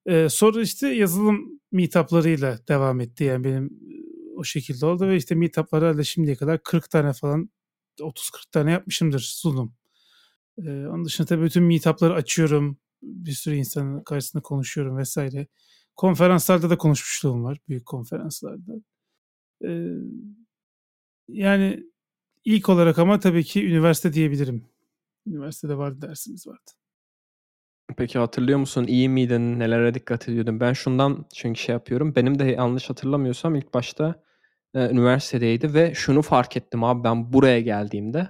Ee, sonra işte yazılım meetuplarıyla devam etti. Yani benim o şekilde oldu ve işte meetuplara da şimdiye kadar 40 tane falan 30-40 tane yapmışımdır sunum. Ee, onun dışında tabii bütün meetup'ları açıyorum. Bir sürü insanın karşısında konuşuyorum vesaire. Konferanslarda da konuşmuşluğum var. Büyük konferanslarda. Ee, yani ilk olarak ama tabii ki üniversite diyebilirim. Üniversitede vardı dersimiz vardı. Peki hatırlıyor musun? İyi miydin? Nelere dikkat ediyordun? Ben şundan çünkü şey yapıyorum. Benim de yanlış hatırlamıyorsam ilk başta e, üniversitedeydi ve şunu fark ettim abi ben buraya geldiğimde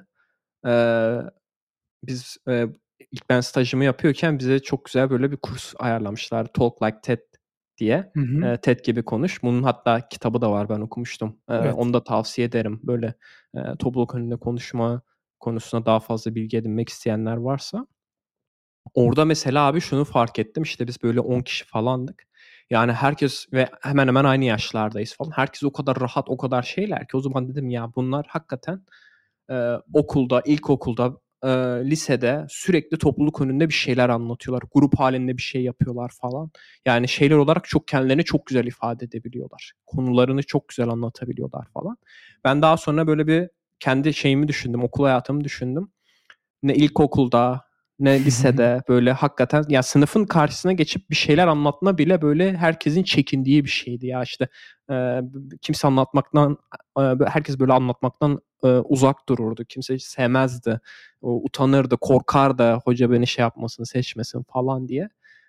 e, biz e, ilk ben stajımı yapıyorken bize çok güzel böyle bir kurs ayarlamışlar. Talk Like TED diye. Hı hı. E, TED gibi konuş. Bunun hatta kitabı da var ben okumuştum. E, evet. Onu da tavsiye ederim. Böyle e, topluluk önünde konuşma konusuna daha fazla bilgi edinmek isteyenler varsa. Orada mesela abi şunu fark ettim. İşte biz böyle 10 kişi falandık. Yani herkes ve hemen hemen aynı yaşlardayız falan. Herkes o kadar rahat, o kadar şeyler ki o zaman dedim ya bunlar hakikaten e, okulda, ilkokulda e, lisede sürekli topluluk önünde bir şeyler anlatıyorlar. Grup halinde bir şey yapıyorlar falan. Yani şeyler olarak çok kendilerini çok güzel ifade edebiliyorlar. Konularını çok güzel anlatabiliyorlar falan. Ben daha sonra böyle bir kendi şeyimi düşündüm, okul hayatımı düşündüm. Ne ilkokulda ne lisede böyle hakikaten ya sınıfın karşısına geçip bir şeyler anlatma bile böyle herkesin çekindiği bir şeydi ya. İşte e, kimse anlatmaktan e, herkes böyle anlatmaktan e, uzak dururdu. Kimse sevmezdi. O, utanırdı korkardı hoca beni şey yapmasın seçmesin falan diye.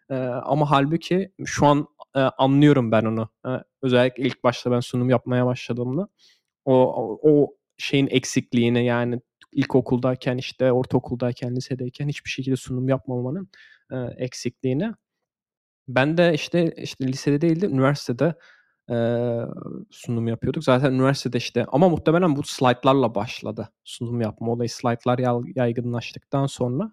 E, ama halbuki şu an e, anlıyorum ben onu. E, özellikle ilk başta ben sunum yapmaya başladığımda o, o şeyin eksikliğini yani ilkokuldayken işte ortaokuldayken lisedeyken hiçbir şekilde sunum yapmamanın e, eksikliğini ben de işte işte lisede değil de üniversitede eee, sunum yapıyorduk. Zaten üniversitede işte ama muhtemelen bu slaytlarla başladı sunum yapma olayı. Slaytlar yaygınlaştıktan sonra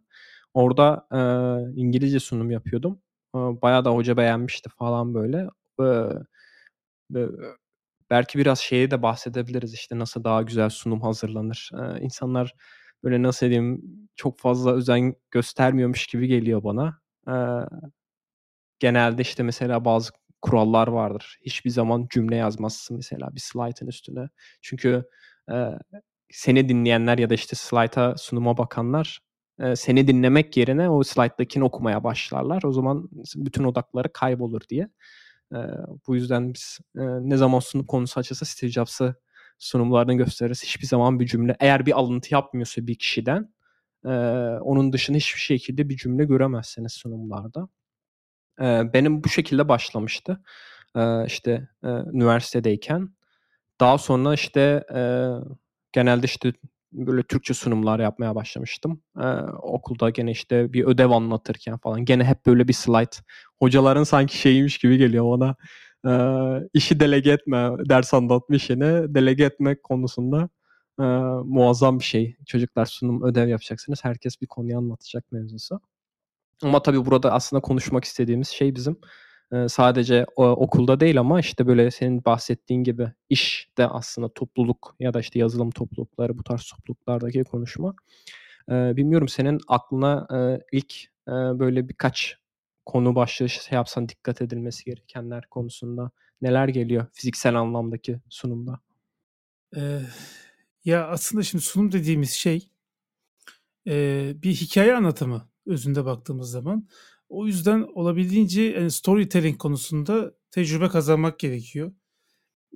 orada, eee, İngilizce sunum yapıyordum. Eee, bayağı da hoca beğenmişti falan böyle. Eee, belki biraz şeye de bahsedebiliriz, işte, nasıl daha güzel sunum hazırlanır. Eee, insanlar böyle, nasıl diyeyim, çok fazla özen göstermiyormuş gibi geliyor bana. Eee, genelde, işte, mesela bazı kurallar vardır. Hiçbir zaman cümle yazmazsın mesela bir slaytın üstüne. Çünkü, eee, seni dinleyenler ya da, işte, slayta, sunuma bakanlar, eee, seni dinlemek yerine o slayttakini okumaya başlarlar. O zaman bütün odakları kaybolur diye. Eee, bu yüzden biz, eee, ne zaman sunum konusu açılsa Steve Jobs'ı sunumlarını gösteririz. Hiçbir zaman bir cümle eğer bir alıntı yapmıyorsa bir kişiden, eee, onun dışında hiçbir şekilde bir cümle göremezsiniz sunumlarda. Eee, benim bu şekilde başlamıştı, eee, işte, eee, üniversitedeyken. Daha sonra, işte, eee, genelde, işte, böyle Türkçe sunumlar yapmaya başlamıştım. Eee, okulda gene, işte, bir ödev anlatırken falan gene hep böyle bir slayt. Hocaların sanki şeyiymiş gibi geliyor bana, eee, işi delege etme, ders anlatma işini delege etmek konusunda, eee, muazzam bir şey. Çocuklar sunum, ödev yapacaksınız. Herkes bir konuyu anlatacak mevzusu. Ama tabii burada aslında konuşmak istediğimiz şey bizim, sadece okulda değil ama, işte, böyle senin bahsettiğin gibi işte aslında topluluk ya da, işte, yazılım toplulukları, bu tarz topluluklardaki konuşma. Bilmiyorum senin aklına, ilk, böyle birkaç konu başlığı şey yapsan dikkat edilmesi gerekenler konusunda neler geliyor fiziksel anlamdaki sunumda? Eee, ya, aslında şimdi sunum dediğimiz şey, eee, bir hikâye anlatımı özünde baktığımız zaman. O yüzden olabildiğince, hani, storytelling konusunda tecrübe kazanmak gerekiyor.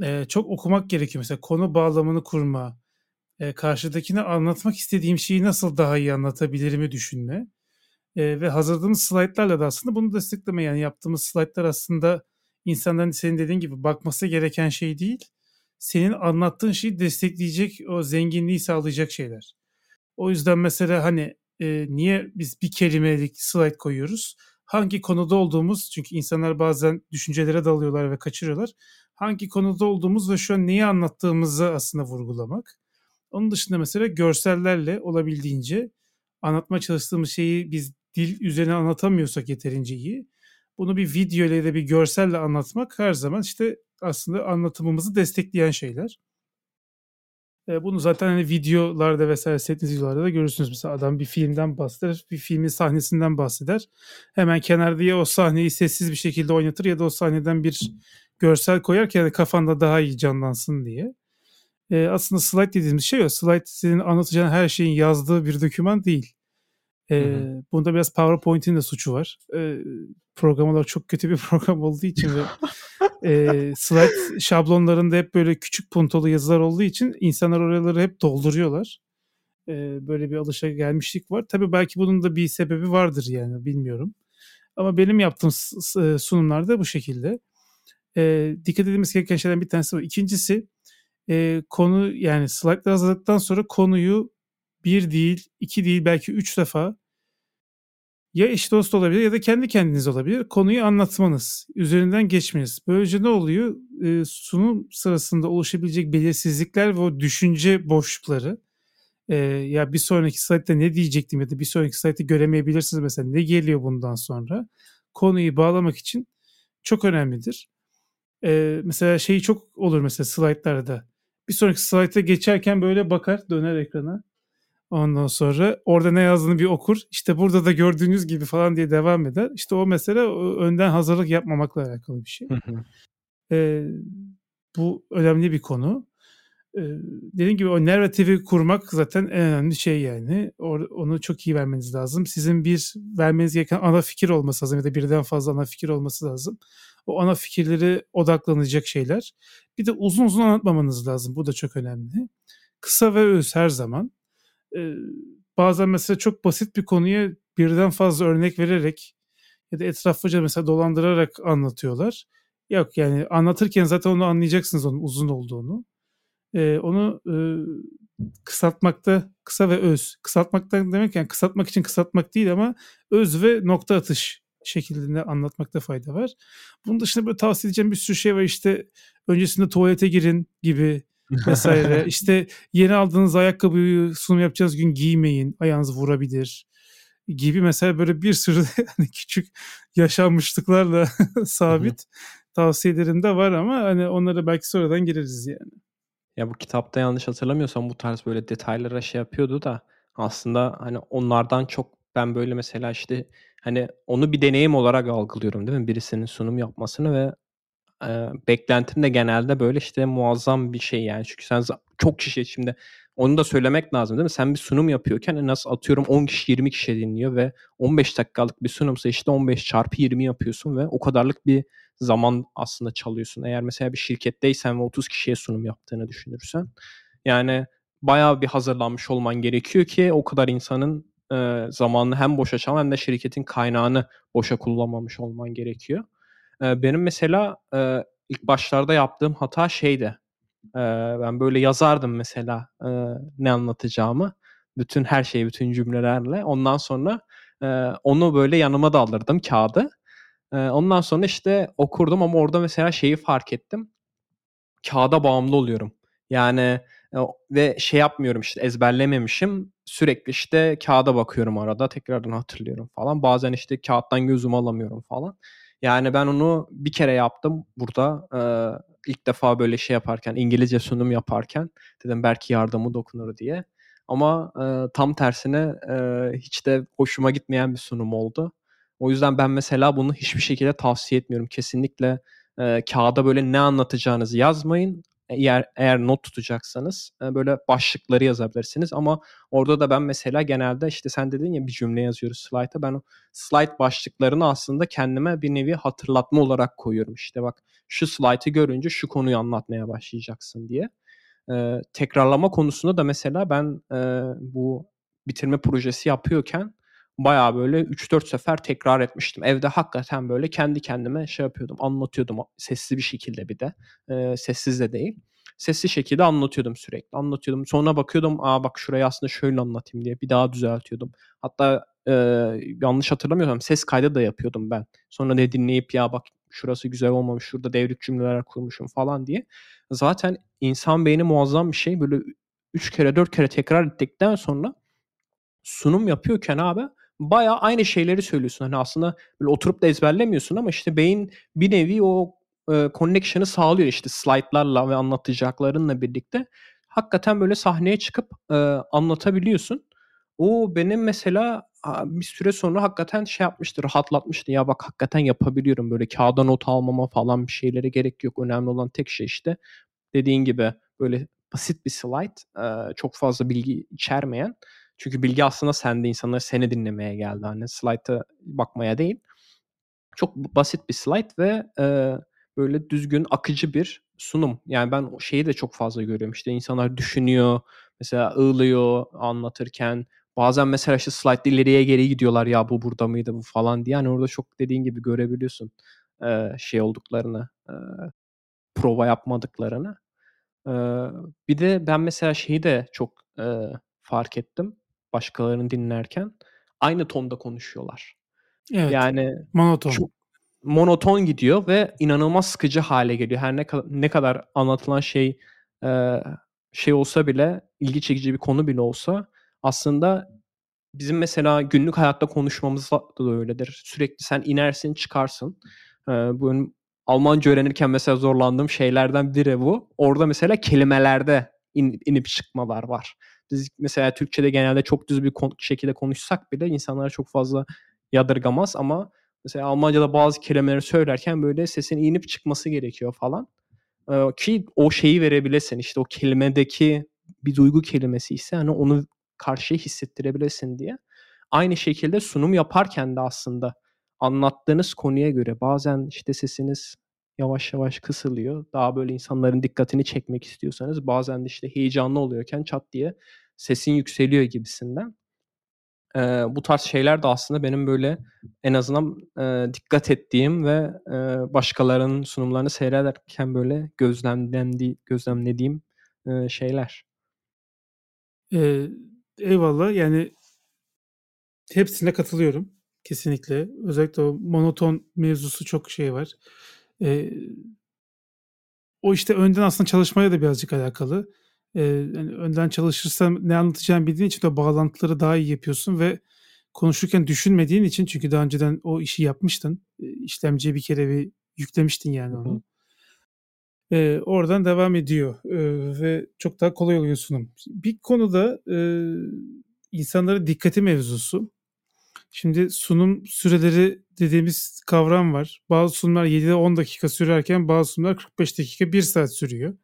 Eee, çok okumak gerekiyor. Mesela konu bağlamını kurma, eee, karşıdakine anlatmak istediğim şeyi nasıl daha iyi anlatabilirim'i düşünme, eee, ve hazırladığımız slaytlarla da aslında bunu destekleme. Yani yaptığımız slaytlar aslında insanların senin dediğin gibi bakması gereken şey değil, senin anlattığın şeyi destekleyecek, o zenginliği sağlayacak şeyler. O yüzden mesela, hani, eee, niye biz bir kelimelik slayt koyuyoruz? Hangi konuda olduğumuz çünkü insanlar bazen düşüncelere dalıyorlar ve kaçırıyorlar. Hangi konuda olduğumuz ve şu an neyi anlattığımızı aslında vurgulamak. Onun dışında mesela görsellerle olabildiğince anlatmaya çalıştığımız şeyi biz dil üzerine anlatamıyorsak yeterince iyi, bunu bir video ile da bir görselle anlatmak her zaman, işte, aslında anlatımımızı destekleyen şeyler. Eee, bunu zaten, hani, videolarda vs. seyrettiğiniz videolarda da görürsünüz. Mesela adam bir filmden bahseder, bir filmin sahnesinden bahseder. Hemen kenarda ya o sahneyi sessiz bir şekilde oynatır ya da o sahneden bir görsel koyar ki, hani, kafanda daha iyi canlansın diye. Eee, aslında slayt dediğimiz şey o. Slayt senin anlatacağın her şeyin yazdığı bir doküman değil. Eee, bunda biraz PowerPoint'in de suçu var. Eee, program olarak çok kötü bir program olduğu için ve, eee, slayt şablonlarında hep böyle küçük puntolu yazılar olduğu için insanlar oraları hep dolduruyorlar. Eee, böyle bir alışagelmişlik var. Tabii belki bunun da bir sebebi vardır yani bilmiyorum. Ama benim yaptığım sunumlarda bu şekilde. Eee, dikkat edilmesi gereken şeylerden bir tanesi bu. 2'ncisi, eee, konu yani slaytları hazırladıktan sonra konuyu 1 değil, 2 değil belki 3 defa ya eş dost olabilir ya da kendi kendinize olabilir, konuyu anlatmanız, üzerinden geçmeniz. Böylece ne oluyor? Eee, sunum sırasında oluşabilecek belirsizlikler ve o düşünce boşlukları, eee, ya bir sonraki slaytta ne diyecektim ya da bir sonraki slaytı göremeyebilirsiniz mesela ne geliyor bundan sonra? Konuyu bağlamak için çok önemlidir. Eee, mesela şey çok olur mesela slaytlarda. Bir sonraki slayta geçerken böyle bakar, döner ekrana. Ondan sonra orada ne yazdığını bir okur. İşte burada da gördüğünüz gibi falan diye devam eder. İşte o mesela o önden hazırlık yapmamakla alakalı bir şey. Hı hı. Eee, bu önemli bir konu. Eee, dediğim gibi o narrative'i kurmak zaten en önemli şey yani. Or onu çok iyi vermeniz lazım. Sizin bir vermeniz gereken ana fikir olması lazım ya da birden fazla ana fikir olması lazım. O ana fikirlere odaklanacak şeyler. Bir de uzun uzun anlatmamanız lazım. Bu da çok önemli. Kısa ve öz her zaman. Eee, bazen mesela çok basit bir konuya birden fazla örnek vererek ya da etraflıca mesela dolandırarak anlatıyorlar. Yok yani anlatırken zaten onu anlayacaksınız onun uzun olduğunu. Eee, onu, ııı, kısaltmakta kısa ve öz. Kısaltmakta demek yani kısaltmak için kısaltmak değil ama öz ve nokta atış şekilde anlatmakta fayda var. Bunun dışında böyle tavsiye edeceğim bir sürü şey var. İşte öncesinde tuvalete girin gibi vesaire. işte yeni aldığınız ayakkabıyı sunum yapacağız gün giymeyin. Ayağınızı vurabilir gibi mesela böyle bir sürü hani küçük yaşanmışlıklarla sabit tavsiyelerim de var ama hani onlara belki sonradan gireriz yani. Ya bu kitapta yanlış hatırlamıyorsam bu tarz böyle detaylara şey yapıyordu da aslında hani onlardan çok ben böyle mesela işte hani onu bir deneyim olarak algılıyorum değil mi? Birisinin sunum yapmasını ve e, beklentim de genelde böyle işte muazzam bir şey yani. Çünkü sen çok kişi şimdi onu da söylemek lazım değil mi? Sen bir sunum yapıyorken nasıl atıyorum 10 kişi 20 kişi dinliyor ve 15 dakikalık bir sunumsa işte 15 çarpı 20 yapıyorsun ve o kadarlık bir zaman aslında çalıyorsun. Eğer mesela bir şirketteysen ve 30 kişiye sunum yaptığını düşünürsen yani bayağı bir hazırlanmış olman gerekiyor ki o kadar insanın e, zamanını hem boşa çalma hem de şirketin kaynağını boşa kullanmamış olman gerekiyor. E, benim mesela e, ilk başlarda yaptığım hata şeydi. E, ben böyle yazardım mesela e, ne anlatacağımı. Bütün her şeyi, bütün cümlelerle. Ondan sonra e, onu böyle yanıma da alırdım kağıdı. E, ondan sonra işte okurdum ama orada mesela şeyi fark ettim. Kağıda bağımlı oluyorum. Yani ve şey yapmıyorum işte ezberlememişim. Sürekli işte kağıda bakıyorum arada tekrardan hatırlıyorum falan. Bazen işte kağıttan gözümü alamıyorum falan. Yani ben onu bir kere yaptım burada. Ee, ilk defa böyle şey yaparken, İngilizce sunum yaparken dedim belki yardımı dokunur diye. Ama e, tam tersine e, hiç de hoşuma gitmeyen bir sunum oldu. O yüzden ben mesela bunu hiçbir şekilde tavsiye etmiyorum. Kesinlikle e, kağıda böyle ne anlatacağınızı yazmayın eğer eğer not tutacaksanız böyle başlıkları yazabilirsiniz ama orada da ben mesela genelde işte sen dedin ya bir cümle yazıyoruz slayta ben o slide başlıklarını aslında kendime bir nevi hatırlatma olarak koyuyorum işte bak şu slaytı görünce şu konuyu anlatmaya başlayacaksın diye. Ee, tekrarlama konusunda da mesela ben e, bu bitirme projesi yapıyorken bayağı böyle 3-4 sefer tekrar etmiştim. Evde hakikaten böyle kendi kendime şey yapıyordum, anlatıyordum sesli bir şekilde bir de. E, sessiz de değil. Sesli şekilde anlatıyordum sürekli. Anlatıyordum. Sonra bakıyordum, aa bak şurayı aslında şöyle anlatayım diye bir daha düzeltiyordum. Hatta e, yanlış hatırlamıyorsam ses kaydı da yapıyordum ben. Sonra ne dinleyip ya bak şurası güzel olmamış, şurada devrik cümleler kurmuşum falan diye. Zaten insan beyni muazzam bir şey. Böyle 3 kere 4 kere tekrar ettikten sonra sunum yapıyorken abi Baya aynı şeyleri söylüyorsun. Hani aslında böyle oturup da ezberlemiyorsun ama işte beyin bir nevi o e, connection'ı sağlıyor işte slaytlarla ve anlatacaklarınla birlikte. Hakikaten böyle sahneye çıkıp e, anlatabiliyorsun. O benim mesela bir süre sonra hakikaten şey yapmıştı, rahatlatmıştı. Ya bak hakikaten yapabiliyorum böyle kağıda not almama falan bir şeylere gerek yok. Önemli olan tek şey işte dediğin gibi böyle basit bir slide, çok fazla bilgi içermeyen çünkü bilgi aslında sende insanlar seni dinlemeye geldi. Hani slide'a bakmaya değil. Çok basit bir slide ve e, böyle düzgün, akıcı bir sunum. Yani ben şeyi de çok fazla görüyorum. İşte insanlar düşünüyor, mesela ığlıyor anlatırken. Bazen mesela işte slide ileriye geri gidiyorlar ya bu burada mıydı bu falan diye. Yani orada çok dediğin gibi görebiliyorsun e, şey olduklarını, e, prova yapmadıklarını. E, bir de ben mesela şeyi de çok e, fark ettim başkalarını dinlerken aynı tonda konuşuyorlar. Evet. Yani monoton. Çok monoton gidiyor ve inanılmaz sıkıcı hale geliyor. Her ne kadar ne kadar anlatılan şey e, şey olsa bile ilgi çekici bir konu bile olsa aslında bizim mesela günlük hayatta konuşmamız da öyledir. Sürekli sen inersin çıkarsın. Ee, bu Almanca öğrenirken mesela zorlandığım şeylerden biri bu. Orada mesela kelimelerde in, inip çıkmalar var. Biz mesela Türkçe'de genelde çok düz bir şekilde konuşsak bile insanlar çok fazla yadırgamaz ama mesela Almanca'da bazı kelimeleri söylerken böyle sesin inip çıkması gerekiyor falan. Ee, ki o şeyi verebilesin işte o kelimedeki bir duygu kelimesi ise hani onu karşıya hissettirebilesin diye. Aynı şekilde sunum yaparken de aslında anlattığınız konuya göre bazen işte sesiniz yavaş yavaş kısılıyor. Daha böyle insanların dikkatini çekmek istiyorsanız bazen de işte heyecanlı oluyorken çat diye sesin yükseliyor gibisinden. Ee, bu tarz şeyler de aslında benim böyle en azından e, dikkat ettiğim ve e, başkalarının sunumlarını seyrederken böyle gözlemlendi, gözlemlediğim e, şeyler. Ee, eyvallah yani hepsine katılıyorum. Kesinlikle. Özellikle o monoton mevzusu çok şey var. Eee o işte önden aslında çalışmaya da birazcık alakalı. Eee, hani önden çalışırsan ne anlatacağını bildiğin için de bağlantıları daha iyi yapıyorsun ve konuşurken düşünmediğin için çünkü daha önceden o işi yapmıştın. Eee, işlemciye bir kere bir yüklemiştin yani Hı hı. onu. Eee, oradan devam ediyor, eee, ve çok daha kolay oluyor sunum. Bir konuda, eee, insanların dikkati mevzusu. Şimdi sunum süreleri dediğimiz kavram var. Bazı sunumlar 7 ile 10 dakika sürerken bazı sunumlar 45 dakika, 1 saat sürüyor.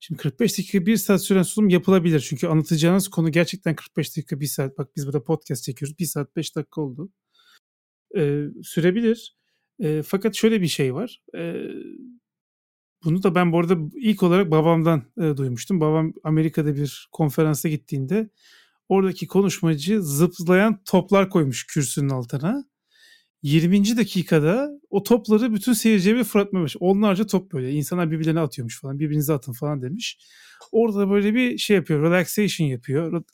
Şimdi 45 dakika, 1 saat süren sunum yapılabilir. Çünkü anlatacağınız konu gerçekten 45 dakika, 1 saat. Bak biz burada podcast çekiyoruz. 1 saat 5 dakika oldu. Eee, sürebilir. Eee, fakat şöyle bir şey var. Eee, bunu da ben bu arada ilk olarak babamdan, eee, duymuştum. Babam Amerika'da bir konferansa gittiğinde oradaki konuşmacı zıplayan toplar koymuş kürsünün altına. 20. dakikada o topları bütün seyirciye fırlatmaya başladı. Onlarca top böyle. İnsanlar birbirlerine atıyormuş falan. Birbirinize atın falan demiş. Orada böyle bir şey yapıyor. Relaxation yapıyor. ra-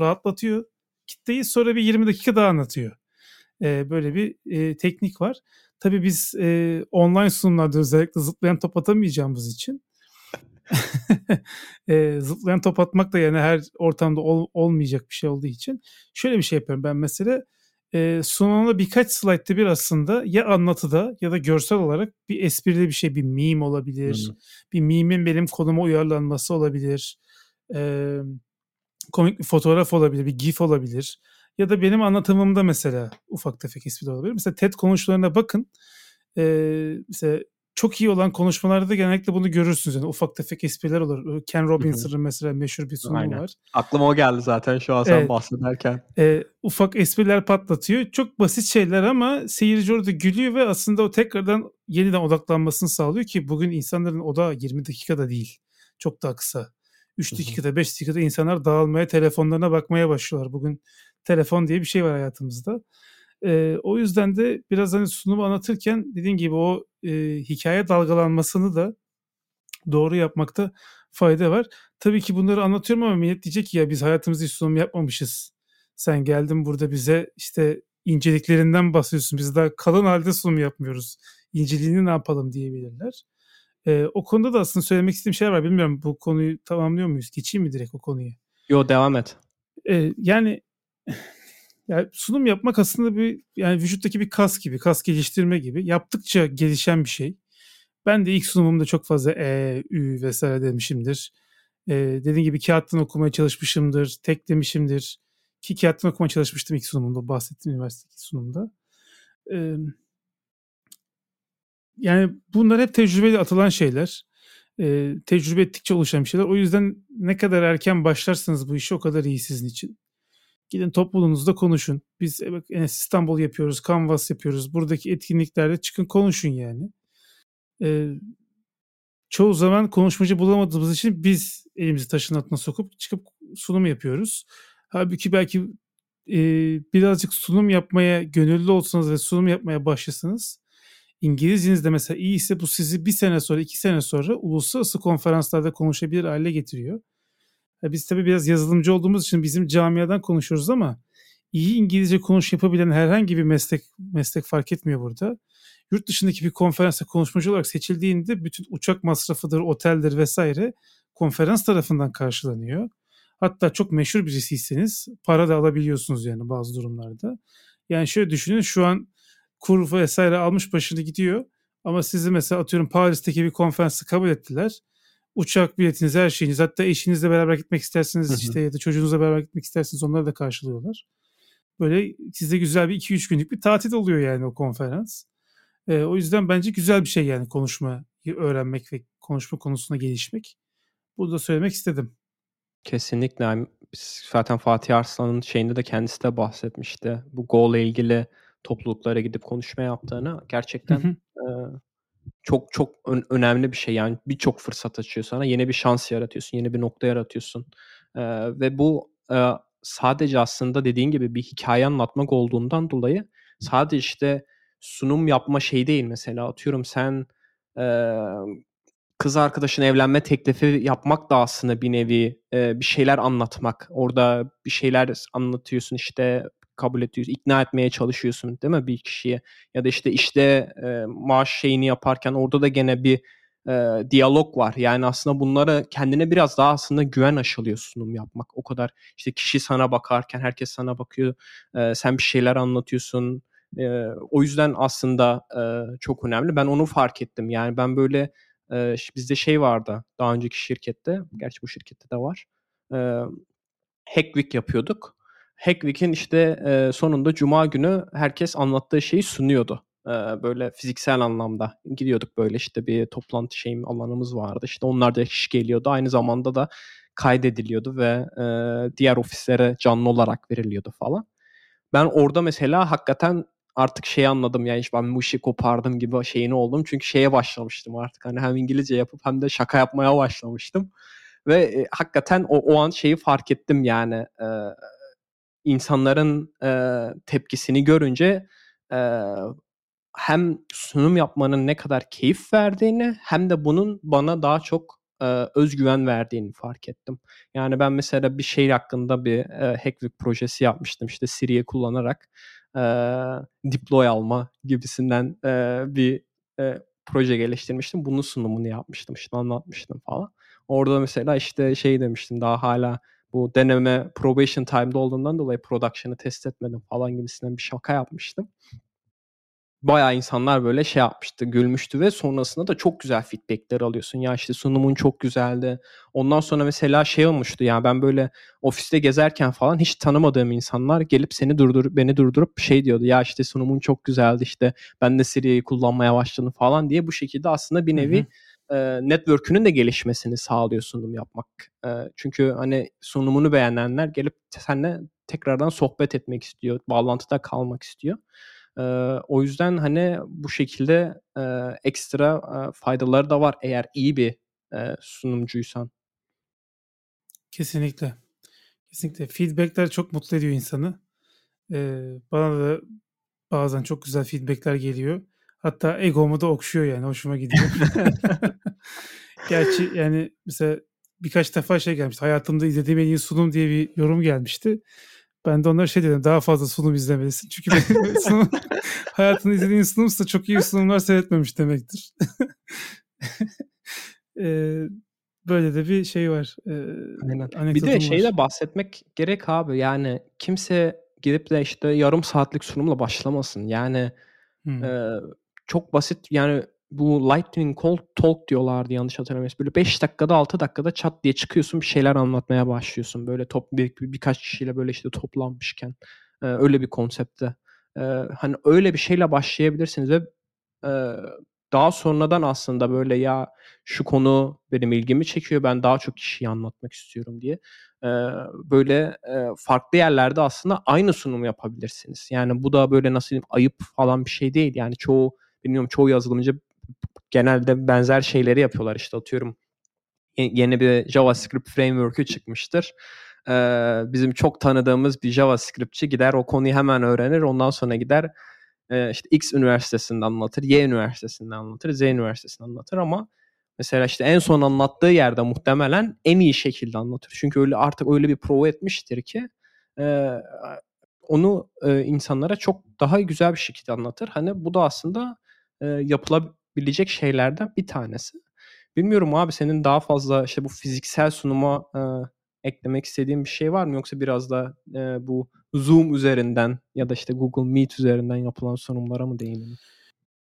rahatlatıyor kitleyi. Sonra bir 20 dakika daha anlatıyor. Eee, böyle bir, eee, teknik var. Tabii biz, eee, online sunumlarda özellikle zıplayan top atamayacağımız için eee, zıplayan top atmak da yani her ortamda ol olmayacak bir şey olduğu için şöyle bir şey yapıyorum ben mesela. Eee, sunumda birkaç slaytta bir aslında ya anlatıda ya da görsel olarak bir esprili bir şey, bir meme olabilir. Hımm. Bir meme'in benim konuma uyarlanması olabilir. Emm, komik bir fotoğraf olabilir, bir gif olabilir ya da benim anlatımımda mesela ufak tefek espriler olabilir. Mesela TED konuşmalarına bakın. Eee, mesela çok iyi olan konuşmalarda genellikle bunu görürsünüz. Yani ufak tefek espriler olur. Ken. Robinson'ın mesela meşhur bir sunumu Aynen. var. Aklıma o geldi zaten şu an sen Evet. bahsederken. Eee, ufak espriler patlatıyor. Çok basit şeyler ama seyirci orada gülüyor ve aslında o tekrardan yeniden odaklanmasını sağlıyor ki bugün insanların odağı 20 dakikada değil. Çok daha kısa. 3 Hı hı. dakikada, 5 dakikada insanlar dağılmaya, telefonlarına bakmaya başlıyorlar. Bugün telefon diye bir şey var hayatımızda. Eee, o yüzden de biraz, hani, sunumu anlatırken dediğin gibi o, eee, hikâye dalgalanmasını da doğru yapmakta fayda var. Tabii ki bunları anlatıyorum ama millet diyecek ki ya biz hayatımızda hiç sunum yapmamışız. Sen geldin burada bize işte inceliklerinden bahsediyorsun. Biz daha kalın halde sunum yapmıyoruz. İnceliğini ne yapalım diyebilirler. Eee, o konuda da aslında söylemek istediğim şeyler var. Bilmiyorum bu konuyu tamamlıyor muyuz? Geçeyim mi direkt o konuya? Yo, devam et. Eee, yani ya sunum yapmak aslında bir yani vücuttaki bir kas gibi, kas geliştirme gibi. Yaptıkça gelişen bir şey. Ben de ilk sunumumda çok fazla e, ü vs. demişimdir. Eee, dediğim gibi kağıttan okumaya çalışmışımdır, teklemişimdir. Ki kağıttan okumaya çalışmıştım ilk sunumumda, bahsettiğim üniversitedeki sunumda. Emm yani bunlar hep tecrübeyle atılan şeyler. Eee, tecrübe ettikçe oluşan şeyler. O yüzden ne kadar erken başlarsanız bu işe o kadar iyi sizin için. Gidin topluluğunuzda konuşun. Biz e, bak İstanbul yapıyoruz, Canvas yapıyoruz. Buradaki etkinliklerde çıkın konuşun yani. Eee, çoğu zaman konuşmacı bulamadığımız için biz elimizi taşın altına sokup çıkıp sunum yapıyoruz. Hâlbuki belki, eee, birazcık sunum yapmaya gönüllü olsanız ve sunum yapmaya başlasanız İngilizceniz de mesela iyiyse bu sizi 1 sene sonra, 2 sene sonra uluslararası konferanslarda konuşabilir hâle getiriyor. Ya, biz tabii biraz yazılımcı olduğumuz için bizim camiadan konuşuyoruz ama iyi İngilizce konuş yapabilen herhangi bir meslek meslek fark etmiyor burada. Yurt dışındaki bir konferansta konuşmacı olarak seçildiğinde bütün uçak masrafıdır, oteldir vs. konferans tarafından karşılanıyor. Hatta çok meşhur birisiyseniz para da alabiliyorsunuz yani bazı durumlarda. Yani şöyle düşünün şu an kur vs. almış başını gidiyor ama sizi mesela atıyorum Paris'teki bir konferansa kabul ettiler. Uçak biletiniz, her şeyiniz hatta eşinizle beraber gitmek isterseniz hı. işte ya da çocuğunuzla beraber gitmek isterseniz onları da karşılıyorlar. Böyle size güzel bir 2-3 günlük bir tatil oluyor yani o konferans. Eee, o yüzden bence güzel bir şey yani konuşmayı öğrenmek ve konuşma konusunda gelişmek. Bunu da söylemek istedim. Kesinlikle. Zaten Fatih Arslan'ın şeyinde de kendisi de bahsetmişti. Bu Go'la ilgili topluluklara gidip konuşma yaptığını. Gerçekten, hı. eee, çok çok ön önemli bir şey. Yani birçok fırsat açıyor sana. Yeni bir şans yaratıyorsun, yeni bir nokta yaratıyorsun. Eee, ve bu, eee, sadece aslında dediğin gibi bir hikâye anlatmak olduğundan dolayı sadece işte sunum yapma şeyi değil mesela. Atıyorum sen, emm, kız arkadaşına evlenme teklifi yapmak da aslında bir nevi, eee, bir şeyler anlatmak. Orada bir şeyler anlatıyorsun işte kabul ediyorsun, ikna etmeye çalışıyorsun değil mi bir kişiye? Ya da işte işte e, maaş şeyini yaparken orada da gene bir e, diyalog var. Yani aslında bunlara kendine biraz daha aslında güven aşılıyor sunum yapmak. O kadar işte kişi sana bakarken herkes sana bakıyor. E, sen bir şeyler anlatıyorsun. E, o yüzden aslında e, çok önemli. Ben onu fark ettim. Yani ben böyle e, bizde şey vardı daha önceki şirkette. Gerçi bu şirkette de var. E, Hack Week yapıyorduk. Hack Week'in işte e, sonunda cuma günü herkes anlattığı şeyi sunuyordu böyle fiziksel anlamda gidiyorduk böyle işte bir toplantı şeyim alanımız vardı. İşte onlar da kişi geliyordu. Aynı zamanda da kaydediliyordu ve e, diğer ofislere canlı olarak veriliyordu falan. Ben orada mesela hakikaten artık şey anladım yani işte ben bu işi kopardım gibi şeyini oldum. Çünkü şeye başlamıştım artık hani hem İngilizce yapıp hem de şaka yapmaya başlamıştım. Ve e, hakikaten o, o an şeyi fark ettim yani e, insanların e, tepkisini görünce e, hem sunum yapmanın ne kadar keyif verdiğini hem de bunun bana daha çok e, özgüven verdiğini fark ettim. Yani ben mesela bir şey hakkında bir e, Hackweek projesi yapmıştım işte Siri'yi kullanarak e, deploy alma gibisinden e, bir e, proje geliştirmiştim. Bunun sunumunu yapmıştım işte anlatmıştım falan. Orada mesela işte şey demiştim daha hala bu deneme probation time'da olduğundan dolayı production'ı test etmedim falan gibisinden bir şaka yapmıştım bayağı insanlar böyle şey yapmıştı, gülmüştü ve sonrasında da çok güzel feedbackler alıyorsun. Ya işte sunumun çok güzeldi. Ondan sonra mesela şey olmuştu yani ben böyle ofiste gezerken falan hiç tanımadığım insanlar gelip seni durdur beni durdurup şey diyordu. Ya işte sunumun çok güzeldi işte ben de Siri'yi kullanmaya başladım falan diye bu şekilde aslında bir nevi hı hı. network'ünün de gelişmesini sağlıyor sunum yapmak. çünkü hani sunumunu beğenenler gelip seninle tekrardan sohbet etmek istiyor, bağlantıda kalmak istiyor. E, o yüzden hani bu şekilde e, ekstra e, faydaları da var eğer iyi bir e, sunumcuysan. Kesinlikle. Kesinlikle. Feedbackler çok mutlu ediyor insanı. Ee, bana da bazen çok güzel feedbackler geliyor. Hatta egomu da okşuyor yani. Hoşuma gidiyor. Gerçi yani mesela birkaç defa şey gelmişti. Hayatımda izlediğim en iyi sunum diye bir yorum gelmişti. Ben de onlara şey dedim daha fazla sunum izlemelisin. Çünkü benim sunum, hayatını izlediğin sunumsa çok iyi sunumlar seyretmemiş demektir. ee, böyle de bir şey var. Ee, Aynen. Bir de şeyle bahsetmek gerek abi. Yani kimse gidip de işte yarım saatlik sunumla başlamasın. Yani hmm. e, çok basit yani bu Lightning Talk diyorlardı yanlış hatırlamıyorsam. Böyle 5 dakikada 6 dakikada çat diye çıkıyorsun bir şeyler anlatmaya başlıyorsun. Böyle top bir, birkaç kişiyle böyle işte toplanmışken e, öyle bir konsepte. E, hani öyle bir şeyle başlayabilirsiniz ve e, daha sonradan aslında böyle ya şu konu benim ilgimi çekiyor ben daha çok kişiyi anlatmak istiyorum diye e, böyle e, farklı yerlerde aslında aynı sunum yapabilirsiniz. Yani bu da böyle nasıl diyeyim ayıp falan bir şey değil. Yani çoğu bilmiyorum çoğu yazılımcı genelde benzer şeyleri yapıyorlar. İşte atıyorum yeni bir JavaScript framework'ü çıkmıştır. Ee, bizim çok tanıdığımız bir JavaScriptçi gider o konuyu hemen öğrenir. Ondan sonra gider işte X üniversitesinde anlatır, Y üniversitesinde anlatır, Z üniversitesinde anlatır ama mesela işte en son anlattığı yerde muhtemelen en iyi şekilde anlatır. Çünkü öyle artık öyle bir prova etmiştir ki e, onu e, insanlara çok daha güzel bir şekilde anlatır. Hani bu da aslında e, yapılabilir bilecek şeylerden bir tanesi. Bilmiyorum abi senin daha fazla işte bu fiziksel sunuma e, eklemek istediğin bir şey var mı yoksa biraz da e, bu Zoom üzerinden ya da işte Google Meet üzerinden yapılan sunumlara mı değinelim?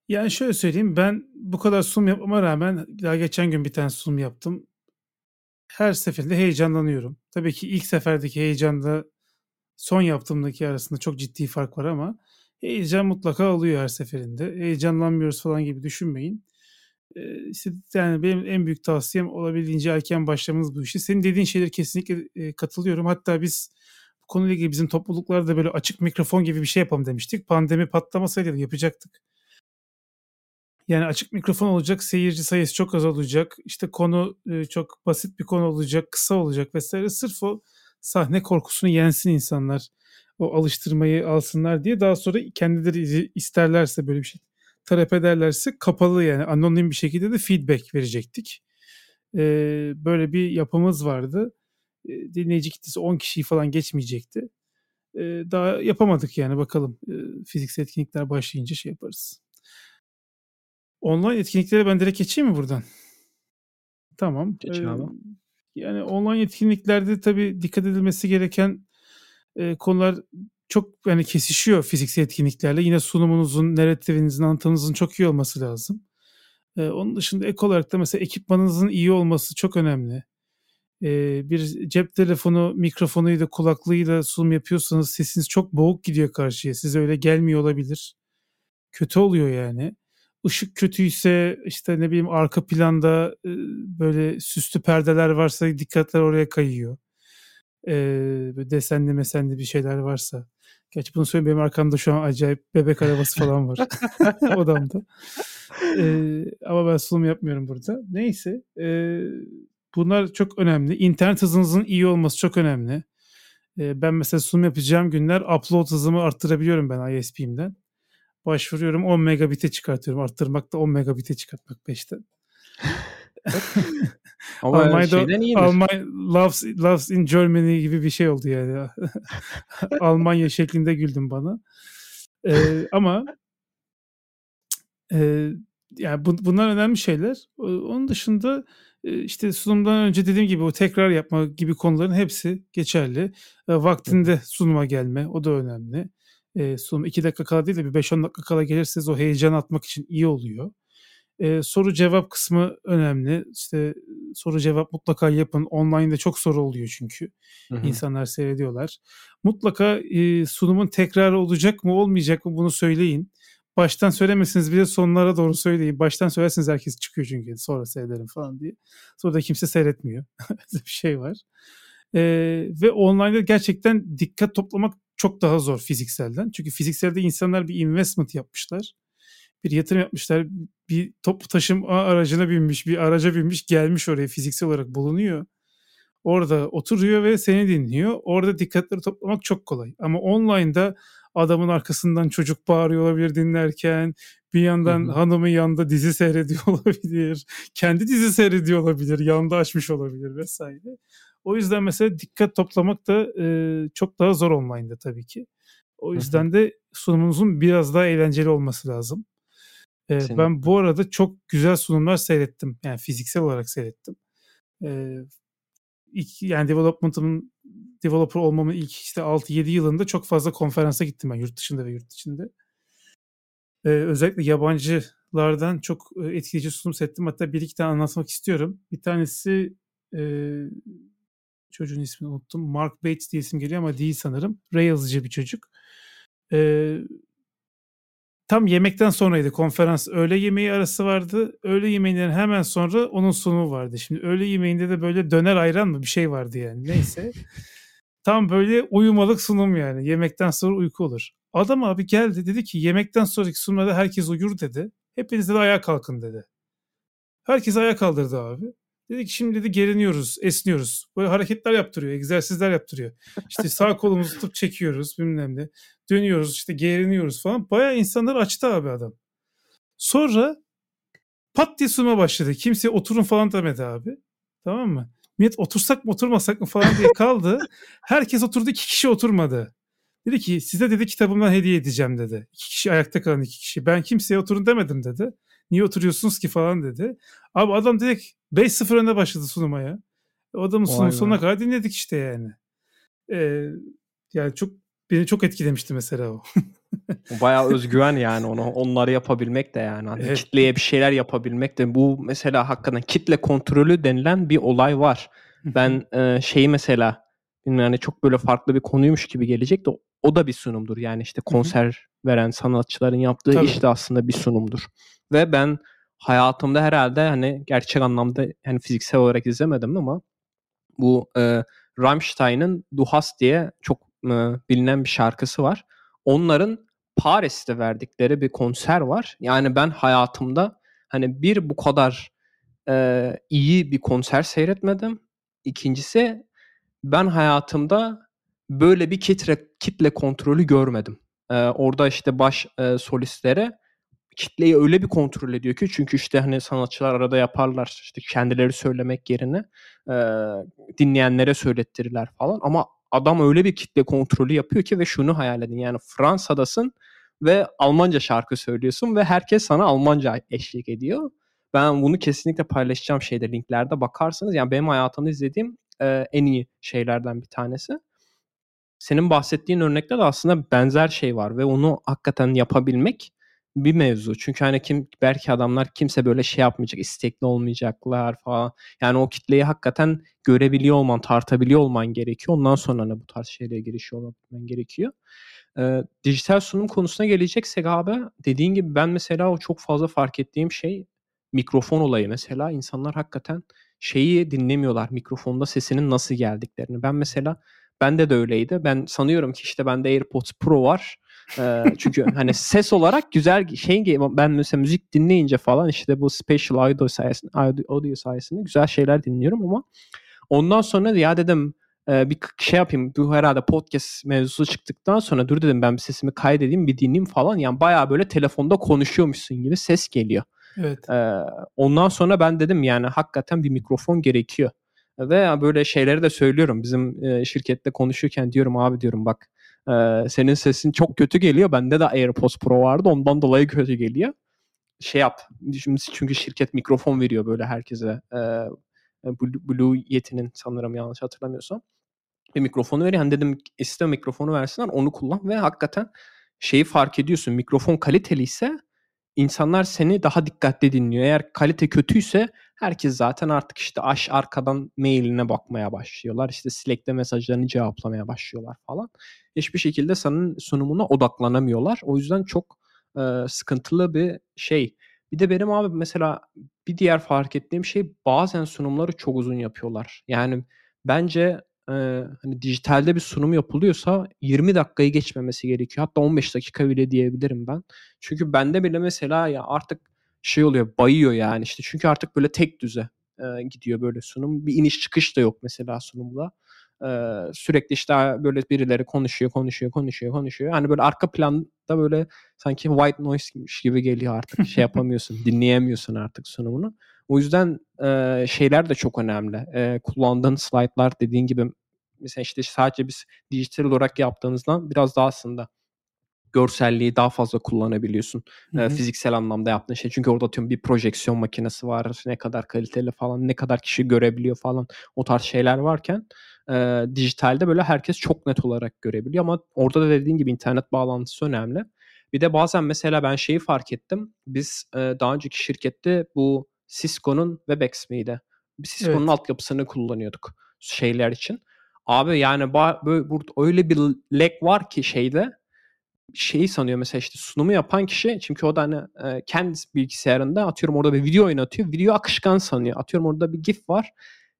Yani şöyle söyleyeyim ben bu kadar sunum yapmama rağmen daha geçen gün bir tane sunum yaptım. Her seferinde heyecanlanıyorum. Tabii ki ilk seferdeki heyecanla son yaptığımdaki arasında çok ciddi fark var ama heyecan mutlaka oluyor her seferinde. Heyecanlanmıyoruz falan gibi düşünmeyin. Ee, işte yani benim en büyük tavsiyem olabildiğince erken başlamanız bu işi. Senin dediğin şeyler kesinlikle e, katılıyorum. Hatta biz bu konuyla ilgili bizim topluluklarda böyle açık mikrofon gibi bir şey yapalım demiştik. Pandemi patlamasaydı yapacaktık. Yani açık mikrofon olacak, seyirci sayısı çok az olacak. İşte konu e, çok basit bir konu olacak, kısa olacak vesaire. Sırf o sahne korkusunu yensin insanlar o alıştırmayı alsınlar diye daha sonra kendileri isterlerse böyle bir şey talep ederlerse kapalı yani anonim bir şekilde de feedback verecektik. Ee, böyle bir yapımız vardı. Ee, dinleyici kitlesi 10 kişiyi falan geçmeyecekti. Eee, daha yapamadık yani bakalım. Eee, fiziksel etkinlikler başlayınca şey yaparız. Online etkinliklere ben direkt geçeyim mi buradan? Tamam. Geç Eee, abi. yani online etkinliklerde tabii dikkat edilmesi gereken, eee, konular çok yani kesişiyor fiziksel etkinliklerle. Yine sunumunuzun, narrative'inizin, anlatımınızın çok iyi olması lazım. Eee, onun dışında ek olarak da mesela ekipmanınızın iyi olması çok önemli. Eee, bir cep telefonu mikrofonuyla, kulaklığıyla sunum yapıyorsanız sesiniz çok boğuk gidiyor karşıya. Size öyle gelmiyor olabilir. Kötü oluyor yani. Işık kötüyse, işte, ne bileyim, arka planda, ııı, böyle süslü perdeler varsa dikkatler oraya kayıyor. Böyle desenli mesenli bir şeyler varsa. Gerçi bunu söyleyeyim benim arkamda şu an acayip bebek arabası falan var odamda. Eee, ama ben sunum yapmıyorum burada. Neyse, eee, bunlar çok önemli. İnternet hızınızın iyi olması çok önemli. Eee, ben mesela sunum yapacağım günler upload hızımı arttırabiliyorum ben ISP'imden. Başvuruyorum 10 megabit'e çıkartıyorum. Arttırmak da 10 megabit'e çıkartmak 5'ten. Ama Almanya'da. Almanya loves loves in Germany gibi bir şey oldu yani. Almanya şeklinde güldüm bana. Eee, ama eee, yani bu bunlar önemli şeyler. Onun dışında, işte sunumdan önce dediğim gibi o tekrar yapma gibi konuların hepsi geçerli. Vaktinde sunuma gelme o da önemli. Eee, sunum 2 dakika kala değil de bir 5-10 dakika kala gelirseniz o heyecanı atmak için iyi oluyor. Eee, soru cevap kısmı önemli. İşte, soru cevap mutlaka yapın. Online'da çok soru oluyor çünkü. Hı hı. İnsanlar seyrediyorlar. Mutlaka, eee, sunumun tekrarı olacak mı olmayacak mı bunu söyleyin. Baştan söylemeseniz bile sonlara doğru söyleyin. Baştan söylerseniz herkes çıkıyor çünkü sonra seyrederim falan diye. Sonra da kimse seyretmiyor. Bir şey var. Eee, ve online'da gerçekten dikkat toplamak çok daha zor fizikselden. Çünkü fizikselde insanlar bir investment yapmışlar. Bir yatırım yapmışlar. Bir toplu taşıma aracına binmiş, bir araca binmiş, gelmiş oraya fiziksel olarak bulunuyor. Orada oturuyor ve seni dinliyor. Orada dikkatleri toplamak çok kolay. Ama online'da adamın arkasından çocuk bağırıyor olabilir dinlerken. Bir yandan hı. hanımı yanda dizi seyrediyor olabilir. Kendi dizi seyrediyor olabilir. Yanda açmış olabilir vs. O yüzden mesela dikkat toplamak da, eee, çok daha zor online'da tabii ki. O yüzden de sunumunuzun biraz daha eğlenceli olması lazım. Eee, ben bu arada çok güzel sunumlar seyrettim. Yani fiziksel olarak seyrettim. Eee, ilk yani development'ımın developer olmamın ilk işte 6-7 yılında çok fazla konferansa gittim ben yurt dışında ve yurt içinde. Eee, özellikle yabancılardan çok, etkileyici sunum seyrettim. Hatta 1-2 tane anlatmak istiyorum. Bir tanesi, eee, çocuğun ismini unuttum. Mark Bates diye isim geliyor ama değil sanırım. Rails'cı bir çocuk. Eee tam yemekten sonraydı konferans. Öğle yemeği arası vardı. Öğle yemeğinden hemen sonra onun sunumu vardı. Şimdi öğle yemeğinde de böyle döner ayran mı bir şey vardı yani. Neyse. Tam böyle uyumalık sunum yani. Yemekten sonra uyku olur. Adam abi geldi dedi ki yemekten sonraki sunumda herkes uyur dedi. Hepiniz de ayağa kalkın dedi. Herkes ayağa kaldırdı abi. Dedi ki şimdi dedi geriniyoruz, esniyoruz. Böyle hareketler yaptırıyor, egzersizler yaptırıyor. İşte sağ kolumuzu tutup çekiyoruz bilmem ne. Dönüyoruz işte geriniyoruz falan. Bayağı insanları açtı abi adam. Sonra pat diye sunuma başladı. Kimse oturun falan demedi abi. Tamam mı? Millet otursak mı oturmasak mı falan diye kaldı. Herkes oturdu iki kişi oturmadı. Dedi ki size dedi kitabımdan hediye edeceğim dedi. İki kişi ayakta kalan iki kişi. Ben kimseye oturun demedim dedi. Niye oturuyorsunuz ki falan dedi. Abi adam direkt 5-0 önde başladı sunuma ya. Adamın be. sonuna kadar dinledik işte yani. Eee, yani çok beni çok etkilemişti mesela o. Bayağı özgüven yani onu onları yapabilmek de yani. Hani Evet. kitleye bir şeyler yapabilmek de bu mesela hakikaten kitle kontrolü denilen bir olay var. Ben e, şeyi mesela yani çok böyle farklı bir konuymuş gibi gelecek de o da bir sunumdur. Yani işte konser veren sanatçıların yaptığı Tabii. iş de aslında bir sunumdur. Ve ben hayatımda herhalde hani gerçek anlamda yani fiziksel olarak izlemedim ama bu e, Rammstein'ın Du Hast diye çok e, bilinen bir şarkısı var. Onların Paris'te verdikleri bir konser var. Yani ben hayatımda hani bir bu kadar e, iyi bir konser seyretmedim. İkincisi ben hayatımda böyle bir kitle kitle kontrolü görmedim. E, orada işte baş e, solistlere kitleyi öyle bir kontrol ediyor ki çünkü işte hani sanatçılar arada yaparlar işte kendileri söylemek yerine e, dinleyenlere söylettirirler falan ama adam öyle bir kitle kontrolü yapıyor ki ve şunu hayal edin. Yani Fransa'dasın ve Almanca şarkı söylüyorsun ve herkes sana Almanca eşlik ediyor. Ben bunu kesinlikle paylaşacağım şeyde linklerde bakarsanız yani benim hayatımda izlediğim e, en iyi şeylerden bir tanesi. Senin bahsettiğin örnekte de aslında benzer şey var ve onu hakikaten yapabilmek bir mevzu. Çünkü hani kim belki adamlar kimse böyle şey yapmayacak, istekli olmayacaklar falan. Yani o kitleyi hakikaten görebiliyor olman, tartabiliyor olman gerekiyor. Ondan sonra hani bu tarz şeylere girişiyor olman gerekiyor. Ee, dijital sunum konusuna geleceksek abi dediğin gibi ben mesela o çok fazla fark ettiğim şey mikrofon olayı mesela. insanlar hakikaten şeyi dinlemiyorlar. Mikrofonda sesinin nasıl geldiklerini. Ben mesela bende de öyleydi. Ben sanıyorum ki işte bende AirPods Pro var. Ee, çünkü hani ses olarak güzel şey ben mesela müzik dinleyince falan işte bu special audio sayesinde, audio sayesinde güzel şeyler dinliyorum ama ondan sonra ya dedim bir şey yapayım. Bu herhalde podcast mevzusu çıktıktan sonra dur dedim ben bir sesimi kaydedeyim bir dinleyeyim falan. Yani baya böyle telefonda konuşuyormuşsun gibi ses geliyor. Evet. Ee, ondan sonra ben dedim yani hakikaten bir mikrofon gerekiyor. Ve böyle şeyleri de söylüyorum. Bizim e, şirkette konuşurken diyorum abi diyorum bak e, senin sesin çok kötü geliyor. Bende de AirPods Pro vardı ondan dolayı kötü geliyor. Şey yap. Şimdi çünkü şirket mikrofon veriyor böyle herkese. E, Blue, Blue Yeti'nin sanırım yanlış hatırlamıyorsam. Bir mikrofonu veriyor. Hani dedim iste mikrofonu versinler onu kullan ve hakikaten şeyi fark ediyorsun. Mikrofon kaliteli ise insanlar seni daha dikkatli dinliyor. Eğer kalite kötüyse herkes zaten artık işte aş arkadan mailine bakmaya başlıyorlar. İşte Slack'te mesajlarını cevaplamaya başlıyorlar falan. Hiçbir şekilde senin sunumuna odaklanamıyorlar. O yüzden çok e, sıkıntılı bir şey. Bir de benim abi mesela bir diğer fark ettiğim şey bazen sunumları çok uzun yapıyorlar. Yani bence e, hani dijitalde bir sunum yapılıyorsa 20 dakikayı geçmemesi gerekiyor. Hatta 15 dakika bile diyebilirim ben. Çünkü bende bile mesela ya artık şey oluyor bayıyor yani işte çünkü artık böyle tek düze e, gidiyor böyle sunum. Bir iniş çıkış da yok mesela sunumda. Ee, sürekli işte böyle birileri konuşuyor, konuşuyor, konuşuyor, konuşuyor. Hani böyle arka planda böyle sanki white noise gibi geliyor artık. Şey yapamıyorsun, dinleyemiyorsun artık sunumunu. O yüzden e, şeyler de çok önemli. E, kullandığın slaytlar dediğin gibi mesela işte sadece biz dijital olarak yaptığınızdan biraz daha aslında görselliği daha fazla kullanabiliyorsun. Hı hı. E, fiziksel anlamda yaptığın şey. Çünkü orada tüm bir projeksiyon makinesi var. Ne kadar kaliteli falan, ne kadar kişi görebiliyor falan. O tarz şeyler varken e, dijitalde böyle herkes çok net olarak görebiliyor ama orada da dediğin gibi internet bağlantısı önemli. Bir de bazen mesela ben şeyi fark ettim. Biz e, daha önceki şirkette bu Cisco'nun WebEx miydi? Cisco'nun evet. altyapısını kullanıyorduk şeyler için. Abi yani böyle burada öyle bir lag var ki şeyde şeyi sanıyor mesela işte sunumu yapan kişi çünkü o da hani e, kendi bilgisayarında atıyorum orada bir video oynatıyor. Video akışkan sanıyor. Atıyorum orada bir GIF var.